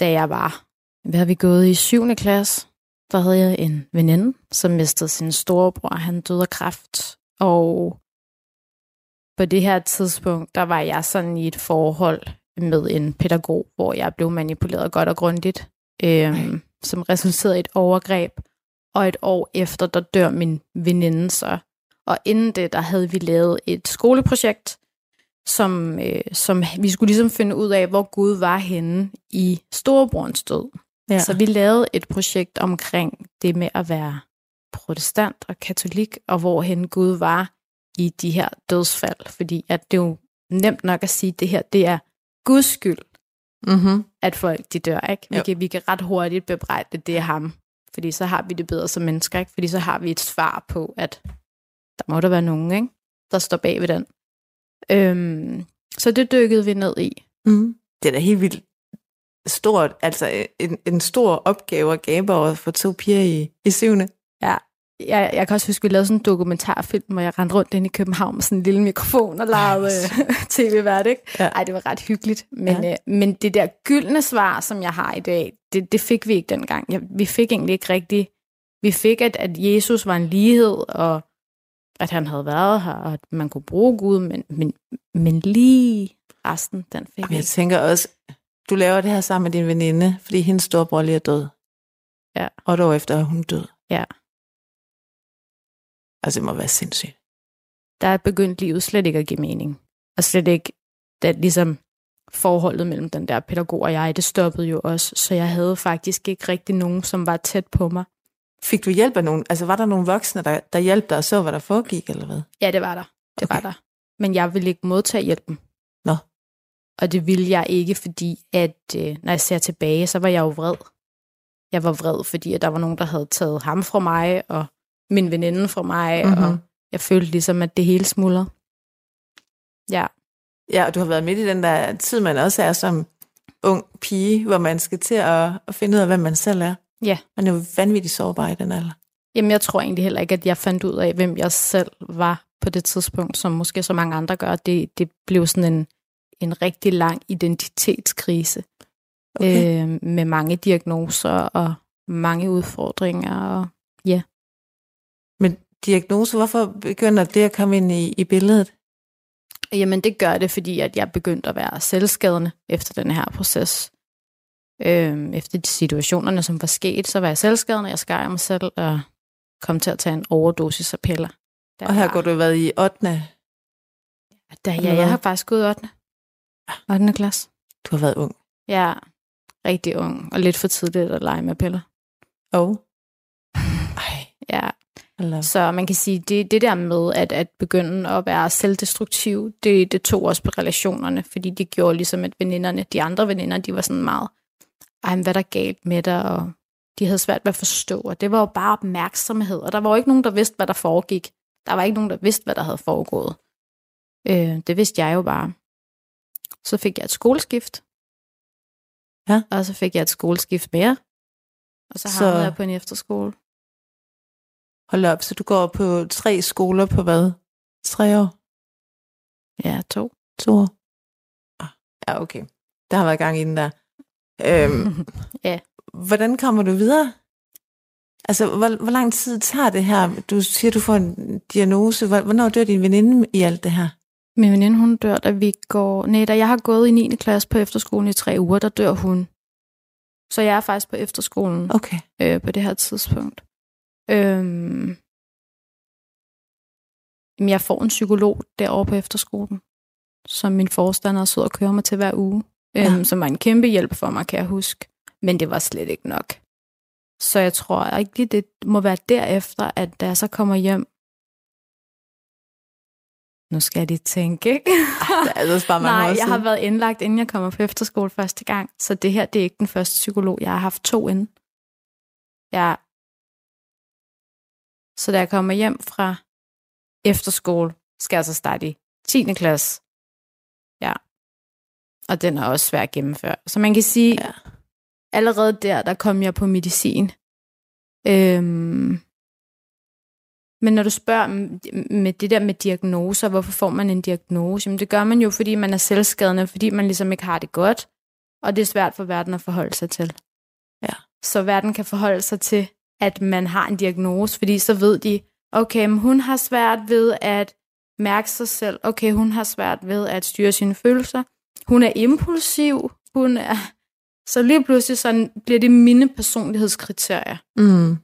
da jeg var, hvad har vi gået i 7. klasse, der havde jeg en veninde, som mistede sin storebror. Han døde af kræft. Og på det her tidspunkt, der var jeg sådan i et forhold med en pædagog, hvor jeg blev manipuleret godt og grundigt, øhm, som resulterede i et overgreb. Og et år efter, der dør min veninde så. Og inden det, der havde vi lavet et skoleprojekt, som, øh, som vi skulle ligesom finde ud af, hvor Gud var henne i storebrorens død. Ja. Så vi lavede et projekt omkring det med at være protestant og katolik, og hvor hen Gud var i de her dødsfald. Fordi at det er jo nemt nok at sige, at det her det er Guds skyld, Mm-hmm. at folk de dør. Ikke? Vi, Jo. kan, vi kan ret hurtigt bebrejde, at det er ham. Fordi så har vi det bedre som mennesker. Ikke? Fordi så har vi et svar på, at der må der være nogen, ikke? der står bag ved den. Øhm, så det dykkede vi ned i. Mm. Det er da helt vildt stort, altså en, en stor opgave at gabe over for to piger i, i syvende. Ja, jeg, jeg kan også huske, at vi lavede sådan en dokumentarfilm, hvor jeg rendte rundt ind i København med sådan en lille mikrofon og lavede øh, tv-vært, ikke? Ja. Ej, det var ret hyggeligt. Men, Ja. øh, men det der gyldne svar, som jeg har i dag, det, det fik vi ikke dengang. Jeg, vi fik egentlig ikke rigtigt... Vi fik, at, at Jesus var en lighed, og at han havde været her, og at man kunne bruge Gud, men, men, men lige resten, den fik Jamen, vi jeg tænker også, du laver det her sammen med din veninde, fordi hendes storebror lige er død. Ja. Og et år efter er hun død. Ja. Altså, det må være sindssygt. Der begyndte livet slet ikke at give mening. Og slet ikke, det, ligesom forholdet mellem den der pædagog og jeg, det stoppede jo også. Så jeg havde faktisk ikke rigtig nogen, som var tæt på mig. Fik du hjælp af nogen? Altså, var der nogle voksne, der, der hjalp dig og så, hvad der foregik, eller hvad? Ja, det var der. Det Okay. var der. Men jeg ville ikke modtage hjælpen. Nå. Og det ville jeg ikke, fordi at øh, når jeg ser tilbage, så var jeg jo vred. Jeg var vred, fordi at der var nogen, der havde taget ham fra mig, og min veninde fra mig, Mhm. mm-hmm. og jeg følte ligesom, at det hele smuldrede. Ja. Ja, og du har været midt i den der tid, man også er som ung pige, hvor man skal til at, at finde ud af, hvem man selv er. Ja. Man er jo vanvittigt sårbar i den alder. Jamen, jeg tror egentlig heller ikke, at jeg fandt ud af, hvem jeg selv var på det tidspunkt, som måske så mange andre gør. Det, det blev sådan en, en rigtig lang identitetskrise Okay. øh, med mange diagnoser og mange udfordringer. Og, Men diagnose, hvorfor begynder det at komme ind i, i billedet? jamen, det gør det, fordi at jeg begyndte at være selvskadende efter den her proces. Øh, efter de situationerne, som var sket, så var jeg selvskadende. Jeg skar mig selv og kom til at tage en overdosis af piller. Da Og her går du været i 8. Da, ja, jeg har faktisk gået 8. 8. klasse. Du har været ung. Er rigtig ung, og lidt for tidligt at lege med piller. Og? Ej, Ja, eller... så man kan sige, det, det der med at, at begynde at være selvdestruktiv, det, det tog også på relationerne, fordi det gjorde ligesom, at veninderne, de andre veninder, de var sådan meget, ej, hvad er der galt med dig, og de havde svært ved at forstå, og det var jo bare opmærksomhed, og der var jo ikke nogen, der vidste, hvad der foregik. Der var ikke nogen, der vidste, hvad der havde foregået. Øh, det vidste jeg jo bare. Så fik jeg et skoleskift. Ja. Og så fik jeg et skoleskift mere. Og så Så- havnede jeg på en efterskole. Hold op, så du går på tre skoler på hvad? Tre år? Ja, to. To år? Ah, Ja, okay. Der har været gang i den der. Øhm, Ja. Hvordan kommer du videre? Altså, hvor, hvor lang tid tager det her? Du siger, du får en diagnose. Hvor- Hvornår dør din veninde i alt det her? Min veninde, hun dør, da vi går... Nej, da jeg har gået i 9. klasse på efterskolen i tre uger, der dør hun. Så jeg er faktisk på efterskolen Okay. øh, på det her tidspunkt. Øhm, jeg får en psykolog derovre på efterskolen, som min forstander sidder og kører mig til hver uge. Øhm, Ja. Som var en kæmpe hjælp for mig, kan jeg huske. Men det var slet ikke nok. Så jeg tror ikke, lige, det må være derefter, at da jeg så kommer hjem, nu skal de tænke, ikke? Der er altså bare mange Nej, jeg har været indlagt, inden jeg kommer på efterskole første gang. Så det her, det er ikke den første psykolog. Jeg har haft to inden. Ja. Så da jeg kommer hjem fra efterskole, skal jeg så starte i 10. klasse. Ja. Og den er også svær at gennemføre. Så man kan sige, Ja. allerede der, der kom jeg på medicin. Øhm, men når du spørger med det der med diagnoser, hvorfor får man en diagnose? Jamen det gør man jo, fordi man er selvskadende, fordi man ligesom ikke har det godt, og det er svært for verden at forholde sig til. Ja. Så verden kan forholde sig til, at man har en diagnose, fordi så ved de, okay, men hun har svært ved at mærke sig selv. Okay, hun har svært ved at styre sine følelser. Hun er impulsiv. Hun er... Så lige pludselig så bliver det mine personlighedskriterier. Mm.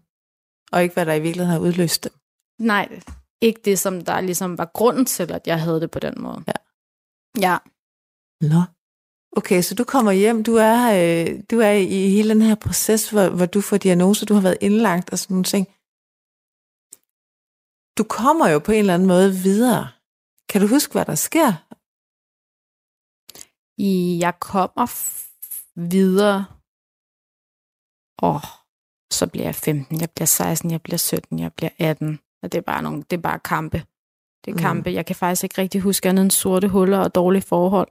Og ikke, hvad der i virkeligheden har udløst det. Nej, ikke det, som der ligesom var grunden til, at jeg havde det på den måde. Ja. Ja, Nå. Okay, så du kommer hjem, du er, øh, du er i hele den her proces, hvor, hvor du får diagnoser, du har været indlagt og sådan nogle ting. Du kommer jo på en eller anden måde videre. Kan du huske, hvad der sker? I, jeg kommer videre. Åh, så bliver jeg 15, jeg bliver 16, jeg bliver 17, jeg bliver 18. Og det er bare, nogle, det er bare kampe. Det er Mm. kampe. Jeg kan faktisk ikke rigtig huske andet end sorte huller og dårlige forhold.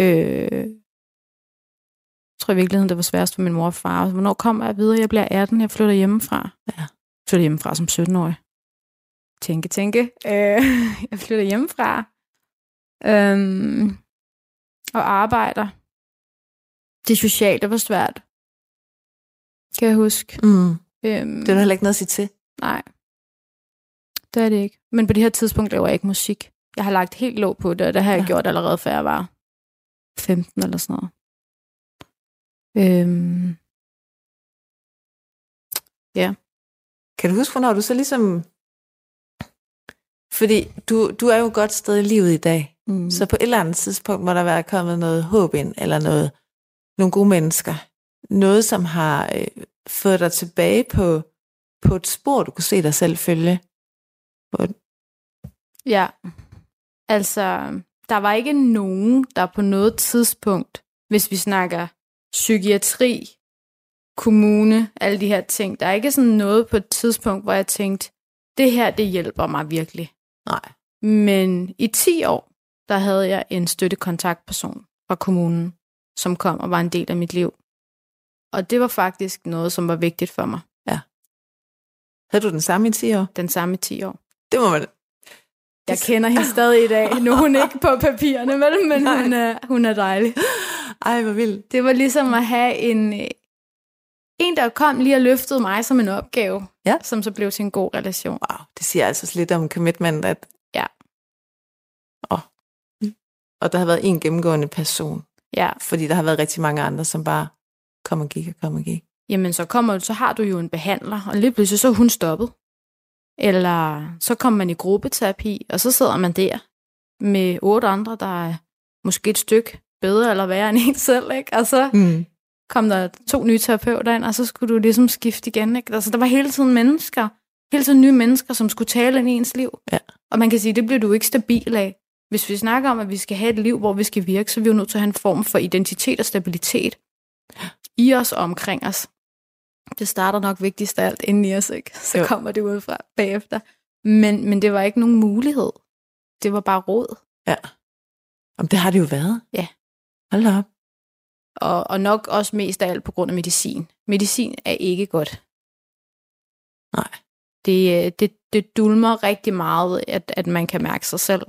Øh, jeg tror i virkeligheden, det var sværest for min mor og far. Hvornår kommer jeg videre? Jeg bliver 18, jeg flytter hjemmefra. Ja. Flytter hjemmefra som 17-årig. Tænke, tænke. Øh, jeg flytter hjemmefra. Øhm, og arbejder. Det sociale var svært. Kan jeg huske. Mm. Øhm, Det er der heller ikke noget at sige til. Nej. Det er det ikke. Men på det her tidspunkt laver jeg ikke musik. Jeg har lagt helt låg på det, og det har jeg ja. gjort allerede, før jeg var 15 eller sådan noget. Øhm, Kan du huske, hvornår du så ligesom... Fordi du, du er jo et godt sted i livet i dag. mm. Så på et eller andet tidspunkt må der være kommet noget håb ind, eller noget, nogle gode mennesker. Noget, som har øh, fået dig tilbage på, på et spor, du kunne se dig selv følge. På Ja, altså, der var ikke nogen, der på noget tidspunkt, hvis vi snakker psykiatri, kommune, alle de her ting, der er ikke sådan noget på et tidspunkt, hvor jeg tænkte, det her, det hjælper mig virkelig. nej. Men i 10 år, der havde jeg en støttekontaktperson fra kommunen, som kom og var en del af mit liv. Og det var faktisk noget, som var vigtigt for mig. Havde du den samme i 10 år? Den samme 10 år. Det må man... Jeg kender hende stadig i dag. Nu er hun ikke på papirerne, vel? men Nej. hun er, hun er dejlig. Ej, hvor vildt. Det var ligesom at have en, øh, en, der kom lige og løftede mig som en opgave, Ja. som så blev til en god relation. Wow, det siger altså lidt om commitment, at... Ja. Åh. Og der har været en gennemgående person, Ja, fordi der har været rigtig mange andre, som bare kom og gik og kom og gik. jamen så, kommer, så har du jo en behandler, og lige pludselig så er hun stoppet. Eller så kommer man i gruppeterapi, og så sidder man der med otte andre, der er måske et stykke bedre eller værre end en selv, ikke? Og så Mm. kom der to nye terapeuter ind, og så skulle du ligesom skifte igen. Ikke? Altså, der var hele tiden mennesker, hele tiden nye mennesker, som skulle tale ind i ens liv. Ja. Og man kan sige, det bliver du ikke stabil af. Hvis vi snakker om, at vi skal have et liv, hvor vi skal virke, så er vi jo nødt til at have en form for identitet og stabilitet i os og omkring os. Det starter nok vigtigst af alt inden i os, ikke? Så Jo. kommer det ud fra bagefter. Men, men det var ikke nogen mulighed. Det var bare råd. Ja. Om det har det jo været. Ja. Hold op. Og, og nok også mest af alt på grund af medicin. Medicin er ikke godt. Nej. Det, øh, det, det dulmer rigtig meget, at, at man kan mærke sig selv.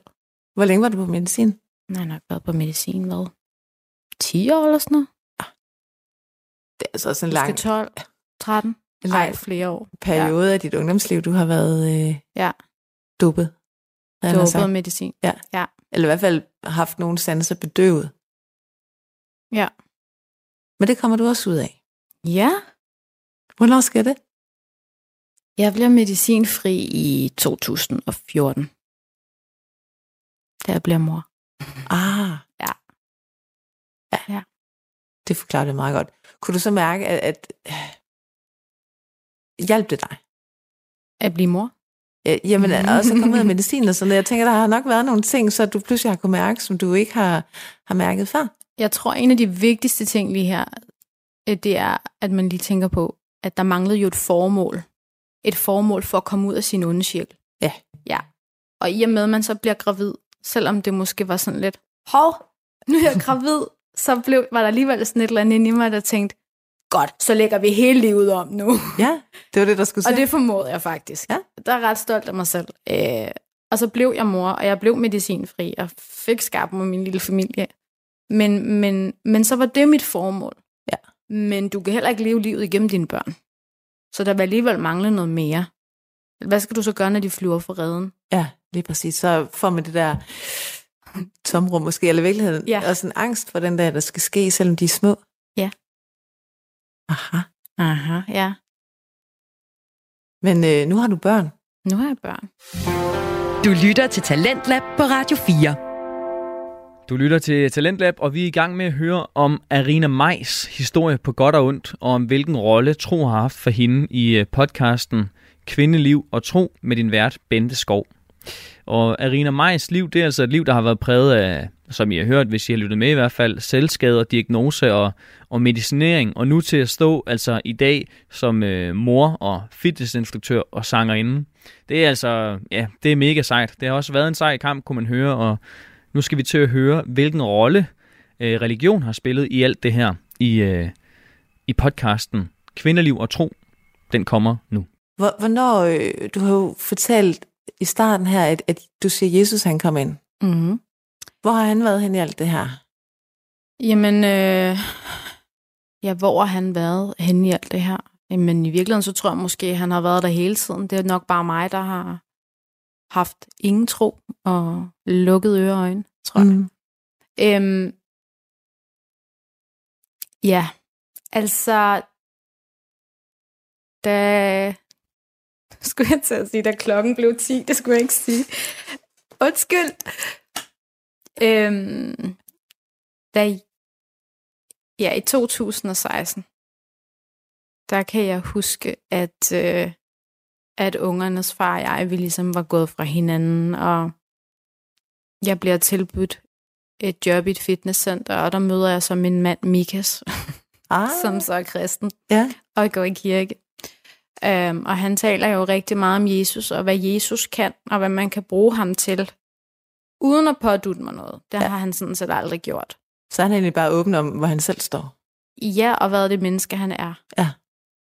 Hvor længe var du på medicin? Jeg har nok været på medicin, hvad? 10 år eller sådan noget? Det er altså også en lang, 12, 13? en Nej, lang flere år. periode ja. af dit ungdomsliv, du har været øh, Ja. duppet. Det havde jeg var sagt. både medicin. Eller i hvert fald haft nogle sanser bedøvet. Ja. Men det kommer du også ud af. Ja, Hvornår skal det? jeg bliver medicinfri i 2014. Da jeg bliver mor. Ah. Ja. Ja. Ja. Det forklarer det meget godt. Kunne du så mærke, at, at hjalp det dig? At blive mor? Ja, Jamen, også at komme ud af medicin og sådan noget. Jeg tænker, der har nok været nogle ting, så du pludselig har kunnet mærke, som du ikke har, har mærket før. Jeg tror, en af de vigtigste ting lige her, øh, det er, at man lige tænker på, at der manglede jo et formål. Et formål for at komme ud af sin onde sjæl. Ja. Ja. Og i og med, at man så bliver gravid, selvom det måske var sådan lidt, hov, nu er jeg gravid, så blev, var der alligevel sådan et eller andet inde i mig, der tænkte, godt, så lægger vi hele livet om nu. Ja, det var det, der skulle Og se. det formåede jeg faktisk. Ja. Der er ret stolt af mig selv. Øh, og så blev jeg mor, og jeg blev medicinfri, og fik skabt mig min lille familie. Men, men, men så var det mit formål. Ja. Men du kan heller ikke leve livet igennem dine børn. Så der vil alligevel mangle noget mere. Hvad skal du så gøre, når de flyver for redden? Ja, lige præcis. Så får man det der tomrum måske, eller i virkeligheden ja. også en angst for den der, der skal ske, selvom de er små. Ja. Aha. Aha, ja. Men øh, nu har du børn. Nu har jeg børn. Du lytter til Talentlab på Radio 4. Du lytter til Talentlab, og vi er i gang med at høre om Arina Majs historie på godt og ondt, og om hvilken rolle tro har haft for hende i øh, podcasten Kvindeliv og Tro med din vært Bente Skov. Og Arina Majs liv, det er altså et liv, der har været præget af, som I har hørt, hvis I har lyttet med i hvert fald, selvskader, diagnose og, og medicinering. Og nu til at stå altså i dag som øh, mor og fitnessinstruktør og sangerinde. Det er altså, ja, det er mega sejt. Det har også været en sej kamp, kunne man høre, og nu skal vi til at høre, hvilken rolle øh, religion har spillet i alt det her i, øh, i podcasten Kvindeliv og Tro. Den kommer nu. Hvor, hvornår, øh, du har jo fortalt i starten her, at, at du siger, at Jesus han kom ind. Mm-hmm. Hvor har han været hen i alt det her? Jamen, øh, ja, hvor har han været henne i alt det her? Men i virkeligheden, så tror jeg måske, at han har været der hele tiden. Det er nok bare mig, der har haft ingen tro og lukket øre og øjne, tror jeg. Mm. Øhm, ja, altså, da... Skulle jeg til at sige, da klokken blev 10, det skulle jeg ikke sige. Undskyld. Øhm, da, ja, i 2016, der kan jeg huske, at, øh, at ungernes far og jeg, vi ligesom var gået fra hinanden, og jeg bliver tilbudt et job i et fitnesscenter, og der møder jeg så min mand Mikas, Ah, som så er kristen, ja. og går i kirke. Um, og han taler jo rigtig meget om Jesus, og hvad Jesus kan, og hvad man kan bruge ham til, uden at pådutte mig noget. Det Ja. har han sådan set aldrig gjort. Så er han egentlig bare åben om, hvor han selv står. Ja, og hvad er det menneske, han er. Ja.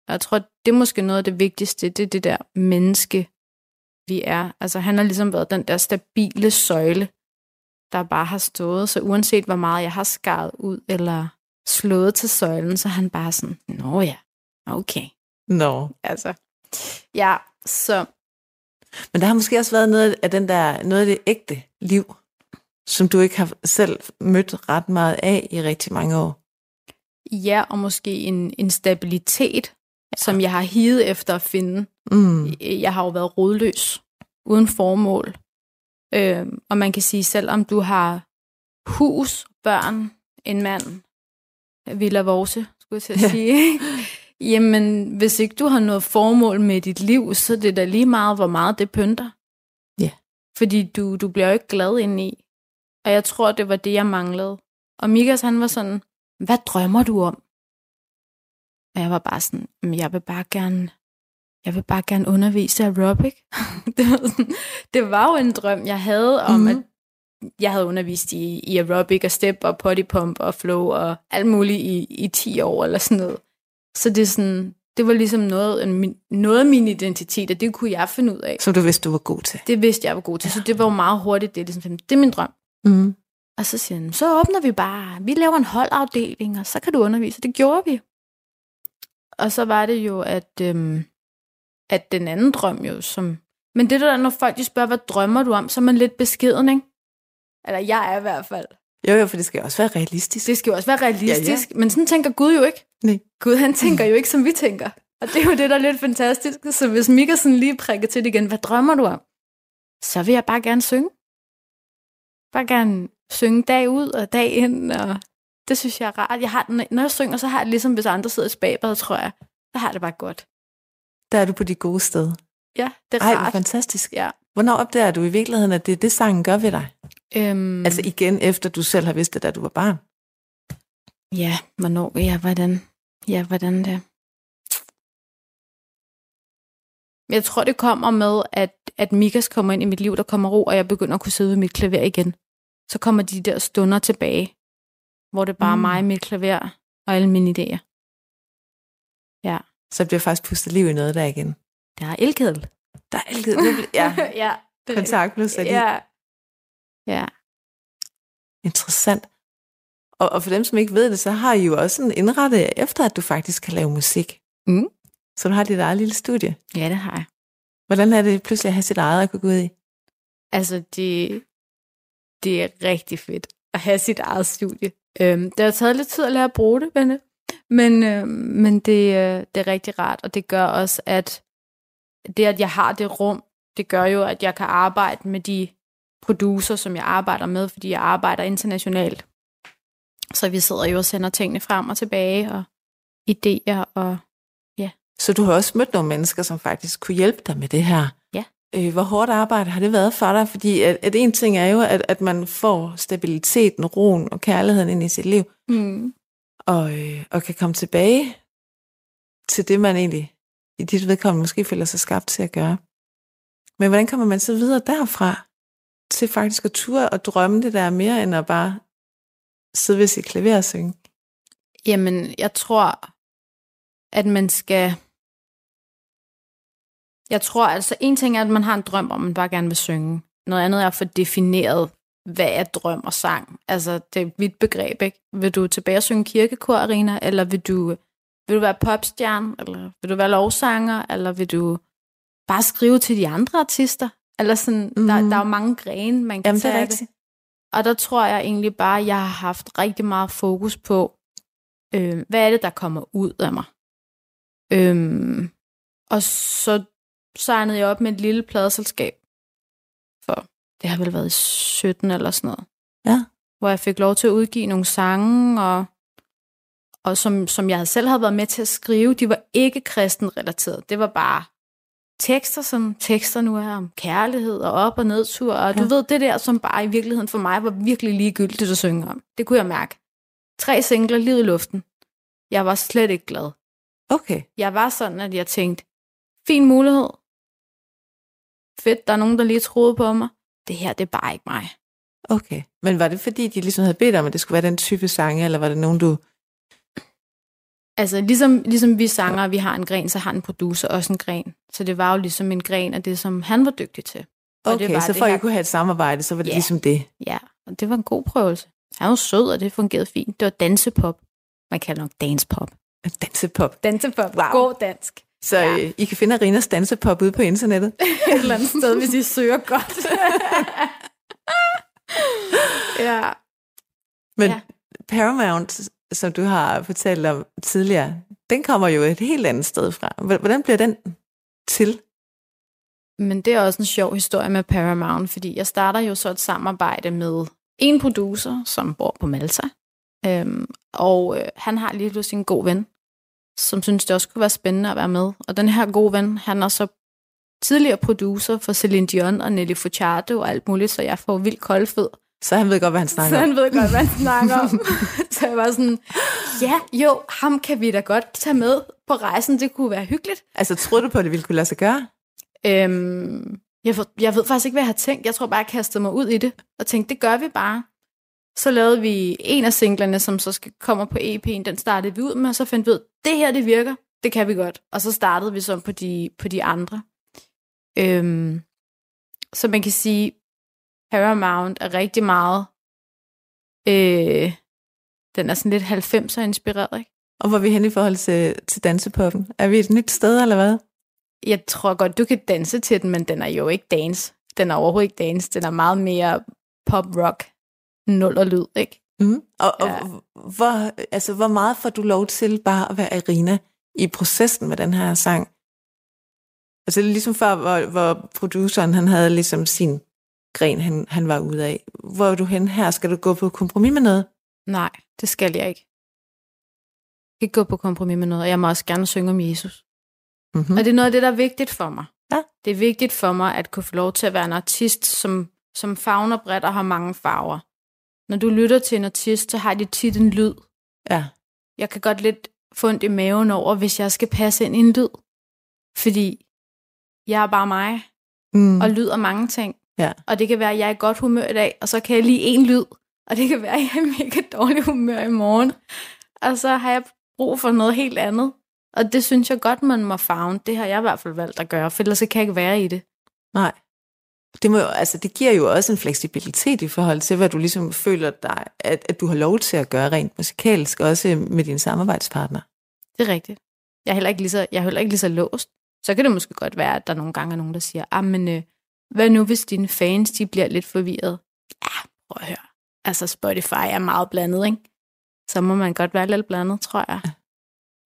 Og jeg tror, det er måske noget af det vigtigste, det er det der menneske, vi er. Altså, han har ligesom været den der stabile søjle, der bare har stået. Så uanset hvor meget jeg har skaret ud, eller slået til søjlen, så er han bare sådan, nå ja, okay. Nå. Altså, ja, så Men der har måske også været noget af, den der, noget af det ægte liv, som du ikke har selv mødt ret meget af i rigtig mange år. ja, og måske en, en stabilitet, ja. som jeg har higet efter at finde. Mm. jeg har jo været rodløs, uden formål. Øh, og man kan sige, selvom du har hus, børn, en mand, Villa Vorse, skulle jeg til at sige? Jamen hvis ikke du har noget formål med dit liv, så er det da lige meget, hvor meget det pynter. Ja. Fordi du, du bliver jo ikke glad indeni. Og jeg tror, det var det, jeg manglede. Og Mikas, han var sådan, hvad drømmer du om? Og jeg var bare sådan, "Jamen, jeg vil bare gerne jeg vil bare gerne undervise aerobic. det, var sådan, det var jo en drøm, jeg havde om, mm-hmm. at jeg havde undervist i, i aerobic og step og potty pump og flow og alt muligt i, i 10 år eller sådan noget. Så det er sådan, det var ligesom noget, en noget af min identitet, og det kunne jeg finde ud af. Som du vidste, du var god til. Det vidste jeg var god til, så det var jo meget hurtigt. Det er, ligesom, det er min drøm. Mm. Og så siger han, så åbner vi bare, vi laver en holdafdeling, og så kan du undervise. Det gjorde vi. Og så var det jo, at, øhm, at den anden drøm jo, som... Men det der, når folk de spørger, hvad drømmer du om, så er man lidt beskeden, ikke? Eller jeg er i hvert fald. Jo, jo, for det skal også være realistisk. Det skal jo også være realistisk, Ja, men sådan tænker Gud jo ikke. Nej. Gud, han tænker jo ikke, som vi tænker. Og det er jo det, der er lidt fantastisk. Så hvis Mika sådan lige prikker til det igen, hvad drømmer du om? Så vil jeg bare gerne synge. Bare gerne synge dag ud og dag ind, og det synes jeg er rart. Jeg har, når jeg synger, så har jeg ligesom, hvis andre sidder i spabet, tror jeg. Så har jeg det bare godt. Der er du på de gode steder. Ja, det er Ej, rart. fantastisk. Ja. Hvornår opdager du i virkeligheden, at det er det, sangen gør ved dig? Øhm, Altså igen, efter du selv har vidst det, da du var barn. Ja, hvornår, ja, hvordan, ja, hvordan det. Jeg tror, det kommer med, at, at Mikas kommer ind i mit liv, der kommer ro, og jeg begynder at kunne sidde ved mit klaver igen. Så kommer de der stunder tilbage, hvor det bare er Mm. mig, mit klaver og alle mine idéer. Ja, Så bliver faktisk pustet liv i noget der igen. der er elkedel. Der er bliver- ja, ja, det kontakt i. Ja. Ja. Interessant. Og, og for dem, som ikke ved det, så har I jo også sådan indrettet efter, at du faktisk kan lave musik. Mm. Så du har dit eget lille studie. ja, det har jeg. Hvordan er det pludselig at have sit eget at kunne gå ud i? Altså, det, det er rigtig fedt at have sit eget studie. Øhm, det har taget lidt tid at lære at bruge det, Benne. Men, øh, men det, øh, det er rigtig rart, og det gør også, at det, at jeg har det rum, det gør jo, at jeg kan arbejde med de producer, som jeg arbejder med, fordi jeg arbejder internationalt. Så vi sidder jo og sender tingene frem og tilbage, og idéer, og Så du har også mødt nogle mennesker, som faktisk kunne hjælpe dig med det her. Ja. Øh, hvor hårdt arbejde har det været for dig? Fordi at, at en ting er jo, at, at man får stabiliteten, roen og kærligheden ind i sit liv, mm. og, øh, og kan komme tilbage til det, man egentlig i dit vedkommende måske føler sig skabt til at gøre. Men hvordan kommer man så videre derfra til faktisk at ture og drømme det der mere, end at bare sidde ved sit klaver og synge? Jamen, jeg tror, at man skal... Jeg tror altså, en ting er, at man har en drøm om, man bare gerne vil synge. Noget andet er at få defineret, hvad er drøm og sang. Altså, det er et vidt begreb, ikke? Vil du tilbage og synge kirkekor, Arena, eller vil du, vil du være popstjerne, eller vil du være lovsanger, eller vil du bare skrive til de andre artister? Eller sådan, mm. der, Mhm. der er jo mange grene, man kan Jamen, tage det. Og der tror jeg egentlig bare, at jeg har haft rigtig meget fokus på, øh, hvad er det, der kommer ud af mig. Øhm, og så signede jeg op med et lille pladeselskab, for det har vel været i 17 eller sådan noget. Ja. Hvor jeg fik lov til at udgive nogle sange, og, og som, som jeg selv havde været med til at skrive, de var ikke kristen relateret. Det var bare tekster, som tekster nu er om kærlighed og op- og nedtur, og ja. du ved, det der, som bare i virkeligheden for mig var virkelig ligegyldigt at synge om. Det kunne jeg mærke. Tre singler, livet i luften. Jeg var slet ikke glad. Okay. Jeg var sådan, at jeg tænkte, fin mulighed. Fedt, der er nogen, der lige troede på mig. Det her, det er bare ikke mig. Okay. Men var det fordi, de ligesom havde bedt om, at det skulle være den type sange, eller var det nogen, du... Altså, ligesom, ligesom vi sanger, vi har en gren, så har en producer også en gren. Så det var jo ligesom en gren af det, som han var dygtig til. Og Okay, det var så for at I kunne have et samarbejde, så var det Ja. ligesom det. Ja, og det var en god prøvelse. Han var sød, og det fungerede fint. Det var dansepop. Man kalder nok dancepop. Dansepop. Dansepop. Wow. God dansk. Så Ja. øh, I kan finde Arinas dansepop ude på internettet. Et eller andet sted, hvis I søger godt. ja. Men ja. Paramount, som du har fortalt om tidligere, den kommer jo et helt andet sted fra. Hvordan bliver den til? Men det er også en sjov historie med Paramount, fordi jeg starter jo så et samarbejde med en producer, som bor på Malta. Øhm, og øh, han har lige pludselig en god ven, som synes, det også kunne være spændende at være med. Og den her gode ven, han er så tidligere producer for Celine Dion og Nelly Furtado og alt muligt, så jeg får vildt koldfød. Så han ved godt, hvad han snakker Så om. han ved godt, hvad han snakker om. så jeg var sådan, ja, jo, ham kan vi da godt tage med på rejsen. Det kunne være hyggeligt. Altså, troede du på, at det ville kunne lade sig gøre? Øhm, jeg, ved, jeg ved faktisk ikke, hvad jeg har tænkt. Jeg tror bare, jeg kastede mig ud i det, og tænkte, det gør vi bare. Så lavede vi en af singlerne, som så skal kommer på EP'en, den startede vi ud med, og så fandt vi ud, det her, det virker, det kan vi godt. Og så startede vi så på de, på de andre. Øhm, så man kan sige, Paramount er rigtig meget, øh, den er sådan lidt 90'er inspireret, ikke? Og hvor er vi hen i forhold til, til dansepoppen? Er vi et nyt sted, eller hvad? Jeg tror godt, du kan danse til den, men den er jo ikke dance. Den er overhovedet ikke dance. Den er meget mere pop-rock, nul og lyd, ikke? Mm. Og, og Ja. hvor, altså, hvor meget får du lov til bare at være Arina i processen med den her sang? Altså ligesom før, hvor, hvor produceren han havde ligesom sin gren, han, han var ude af. Hvor er du hen her? Skal du gå på kompromis med noget? Nej, det skal jeg ikke. Jeg kan ikke gå på kompromis med noget, og jeg må også gerne synge om Jesus. Mm-hmm. Og det er noget af det, der er vigtigt for mig. Ja. Det er vigtigt for mig at kunne få lov til at være en artist, som, som fagner bredt og har mange farver. Når du lytter til en artist, så har de tit en lyd. Ja. Jeg kan godt lidt få ondt i maven over, hvis jeg skal passe ind i en lyd. Fordi jeg er bare mig, Mm. og lyder mange ting. Ja. Og det kan være, at jeg er i godt humør i dag, og så kan jeg lige en lyd. Og det kan være, at jeg er i mega dårlig humør i morgen. Og så har jeg brug for noget helt andet. Og det synes jeg godt, man må favne. Det har jeg i hvert fald valgt at gøre, for ellers kan jeg ikke være i det. Nej. Det, må jo, altså, det giver jo også en fleksibilitet i forhold til, hvad du ligesom føler dig, at, at du har lov til at gøre rent musikalsk, også med din samarbejdspartner. Det er rigtigt. Jeg er heller ikke lige så, jeg er heller ikke lige så låst. Så kan det måske godt være, at der nogle gange er nogen, der siger, ah, men øh, hvad nu, hvis dine fans de bliver lidt forvirret? Ja, prøv at høre. Altså, Spotify er meget blandet, ikke? Så må man godt være lidt blandet, tror jeg.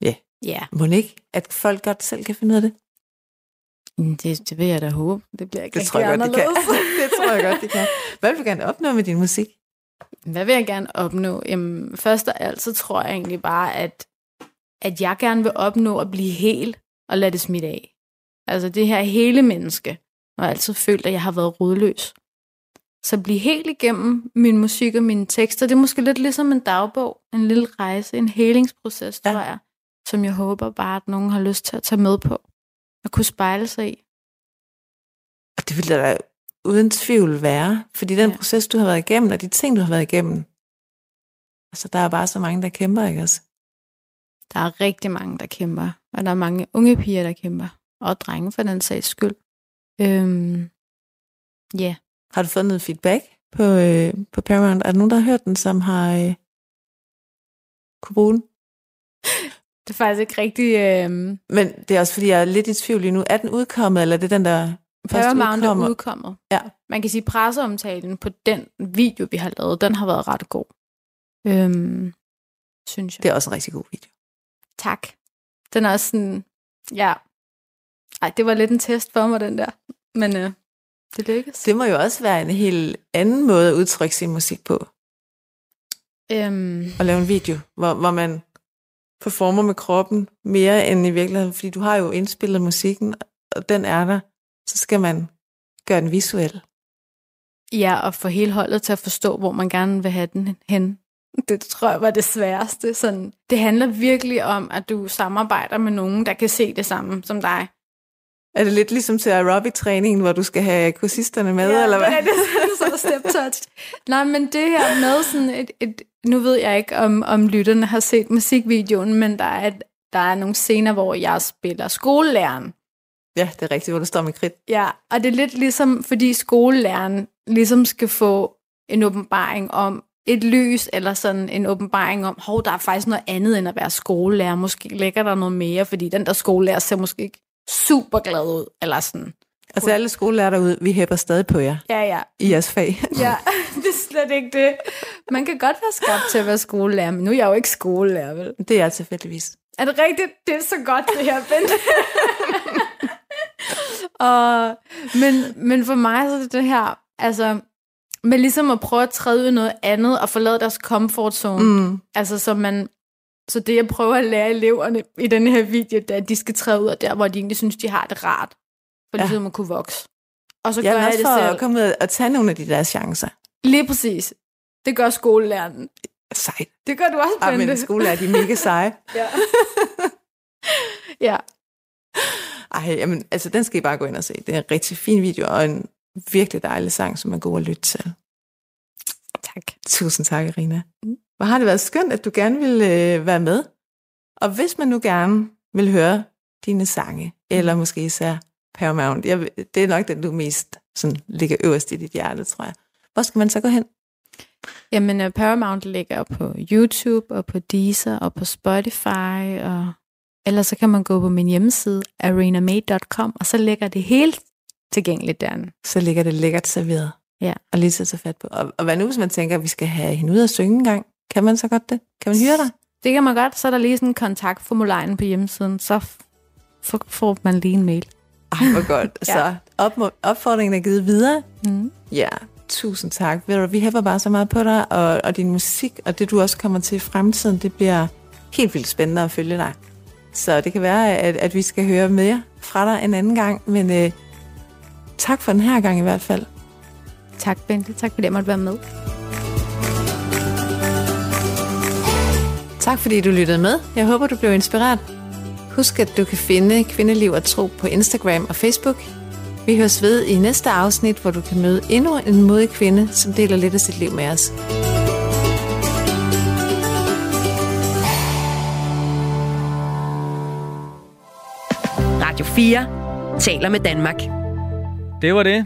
Ja. Ja, Må det ikke, at folk godt selv kan finde ud af det? Mm, det, det vil jeg da håbe. Det bliver ikke Det tror jeg godt, de kan. det tror jeg godt, de kan. Hvad vil du gerne opnå med din musik? Hvad vil jeg gerne opnå? Jamen, først og alt, så tror jeg egentlig bare, at, at jeg gerne vil opnå at blive hel og lade det smitte af. Altså det her hele menneske. Og har altid følt, at jeg har været rodløs. Så blive helt igennem min musik og mine tekster, det er måske lidt ligesom en dagbog, en lille rejse, en helingsproces, Ja. tror jeg, som jeg håber bare, at nogen har lyst til at tage med på. Og kunne spejle sig i. Og det vil der da uden tvivl være, fordi den Ja. proces, du har været igennem, og de ting, du har været igennem, altså der er bare så mange, der kæmper, ikke også? Der er rigtig mange, der kæmper. Og der er mange unge piger, der kæmper. Og drenge for den sags skyld. Øhm, ja. Har du fået noget feedback på, øh, på Paramount? Er der nogen, der har hørt den, som har øh, kunne bruge den? Det er faktisk ikke rigtig... Øhm, Men det er også, fordi jeg er lidt i tvivl lige nu. Er den udkommet, eller er det den, der først Paramount udkommer? er udkommet. Ja. Man kan sige, presseomtalen på den video, vi har lavet, den har været ret god. Øhm, synes jeg. Det er også en rigtig god video. Tak. Den er også sådan... Ja. Ej, det var lidt en test for mig, den der. Men øh, det lykkedes. Det må jo også være en helt anden måde at udtrykke sin musik på. Øhm, At lave en video, hvor, hvor man performer med kroppen mere end i virkeligheden. Fordi du har jo indspillet musikken, og den er der. Så skal man gøre den visuel. Ja, og få hele holdet til at forstå, hvor man gerne vil have den hen. Det tror jeg var det sværeste. Sådan, det handler virkelig om, at du samarbejder med nogen, der kan se det samme som dig. Er det lidt ligesom til aerobic-træningen, hvor du skal have kursisterne med, ja, eller hvad? det er så step touch. Nej, men det her med sådan et, et nu ved jeg ikke, om, om lytterne har set musikvideoen, men der er, et, der er nogle scener, hvor jeg spiller skolelæreren. Ja, det er rigtigt, hvor du står med kridt. Ja, og det er lidt ligesom, fordi skolelæreren ligesom skal få en åbenbaring om et lys, eller sådan en åbenbaring om, hov, der er faktisk noget andet end at være skolelærer. Måske ligger der noget mere, fordi den der skolelærer ser måske ikke super glad ud, eller sådan. Altså alle skolelærer derude, vi hæpper stadig på jer Ja, ja. i jeres fag. Ja, det er slet ikke det. Man kan godt være skabt til at være skolelærer, men nu er jeg jo ikke skolelærer, vel? Det er tilfældigvis. Er det rigtigt? Det er så godt, det her, Bente. og, men, men for mig så er det det her, altså, med ligesom at prøve at træde ud noget andet, og forlade deres comfort zone. Mm. Altså, så man, så det jeg prøver at lære eleverne i den her video, det er, at de skal træde ud af der, hvor de egentlig synes, de har det rart. For Ja. ligesom at kunne vokse. Og så Jeg gør jeg det selv. at komme ud og tage nogle af de der chancer. Lige præcis. Det gør skolelæreren. Sejt. Det gør du også, Ah, Bente. men skolelærer, de er mega seje. Ja. ja. Ej, jamen, altså den skal I bare gå ind og se. Det er en rigtig fin video, og en virkelig dejlig sang, som er god at lytte til. Tak. Tusind tak, Irina. Hvor har det været skønt, at du gerne vil øh, være med. Og hvis man nu gerne vil høre dine sange, eller måske især Paramount, jeg, det er nok den, du mest sådan, ligger øverst i dit hjerte, tror jeg. Hvor skal man så gå hen? Jamen, uh, Paramount ligger på YouTube, og på Deezer, og på Spotify, og ellers så kan man gå på min hjemmeside, arenamade.com, og så ligger det helt tilgængeligt derinde. Så ligger det lækkert serveret. Ja. Og lige til at tage fat på. Og, og hvad nu, hvis man tænker, at vi skal have hende ud og synge en gang? Kan man så godt det? Kan man hyre dig? Det kan man godt. Så er der lige sådan en kontaktformular inde på hjemmesiden, så får man lige en mail. Ej, hvor godt. Ja. Så op, opfordringen er givet videre. Mm. Ja, tusind tak. Ved du, vi hæpper bare så meget på dig, og, og din musik, og det du også kommer til i fremtiden, det bliver helt vildt spændende at følge dig. Så det kan være, at, at vi skal høre mere fra dig en anden gang, men øh, tak for den her gang i hvert fald. Tak, Bente. Tak fordi jeg måtte være med. Tak fordi du lyttede med. Jeg håber, du blev inspireret. Husk, at du kan finde Kvindeliv og Tro på Instagram og Facebook. Vi høres ved i næste afsnit, hvor du kan møde endnu en modig kvinde, som deler lidt af sit liv med os. Radio 4 taler med Danmark. Det var det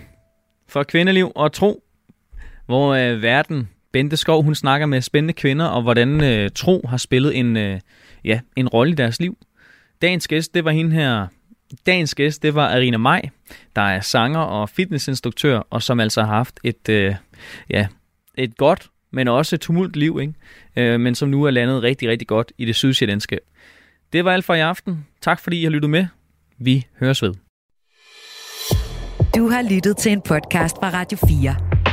for Kvindeliv og Tro, hvor øh, verden, Bente Skov, hun snakker med spændende kvinder, og hvordan øh, tro har spillet en, øh, ja, en rolle i deres liv. Dagens gæst, det var hende her. Dagens gæst, det var Arina Maj, der er sanger og fitnessinstruktør, og som altså har haft et, øh, ja, et godt, men også et tumult liv, ikke? Øh, men som nu er landet rigtig, rigtig godt i det sydsjællandske. Det var alt for i aften. Tak fordi I har lyttet med. Vi høres ved. Du har lyttet til en podcast fra Radio 4.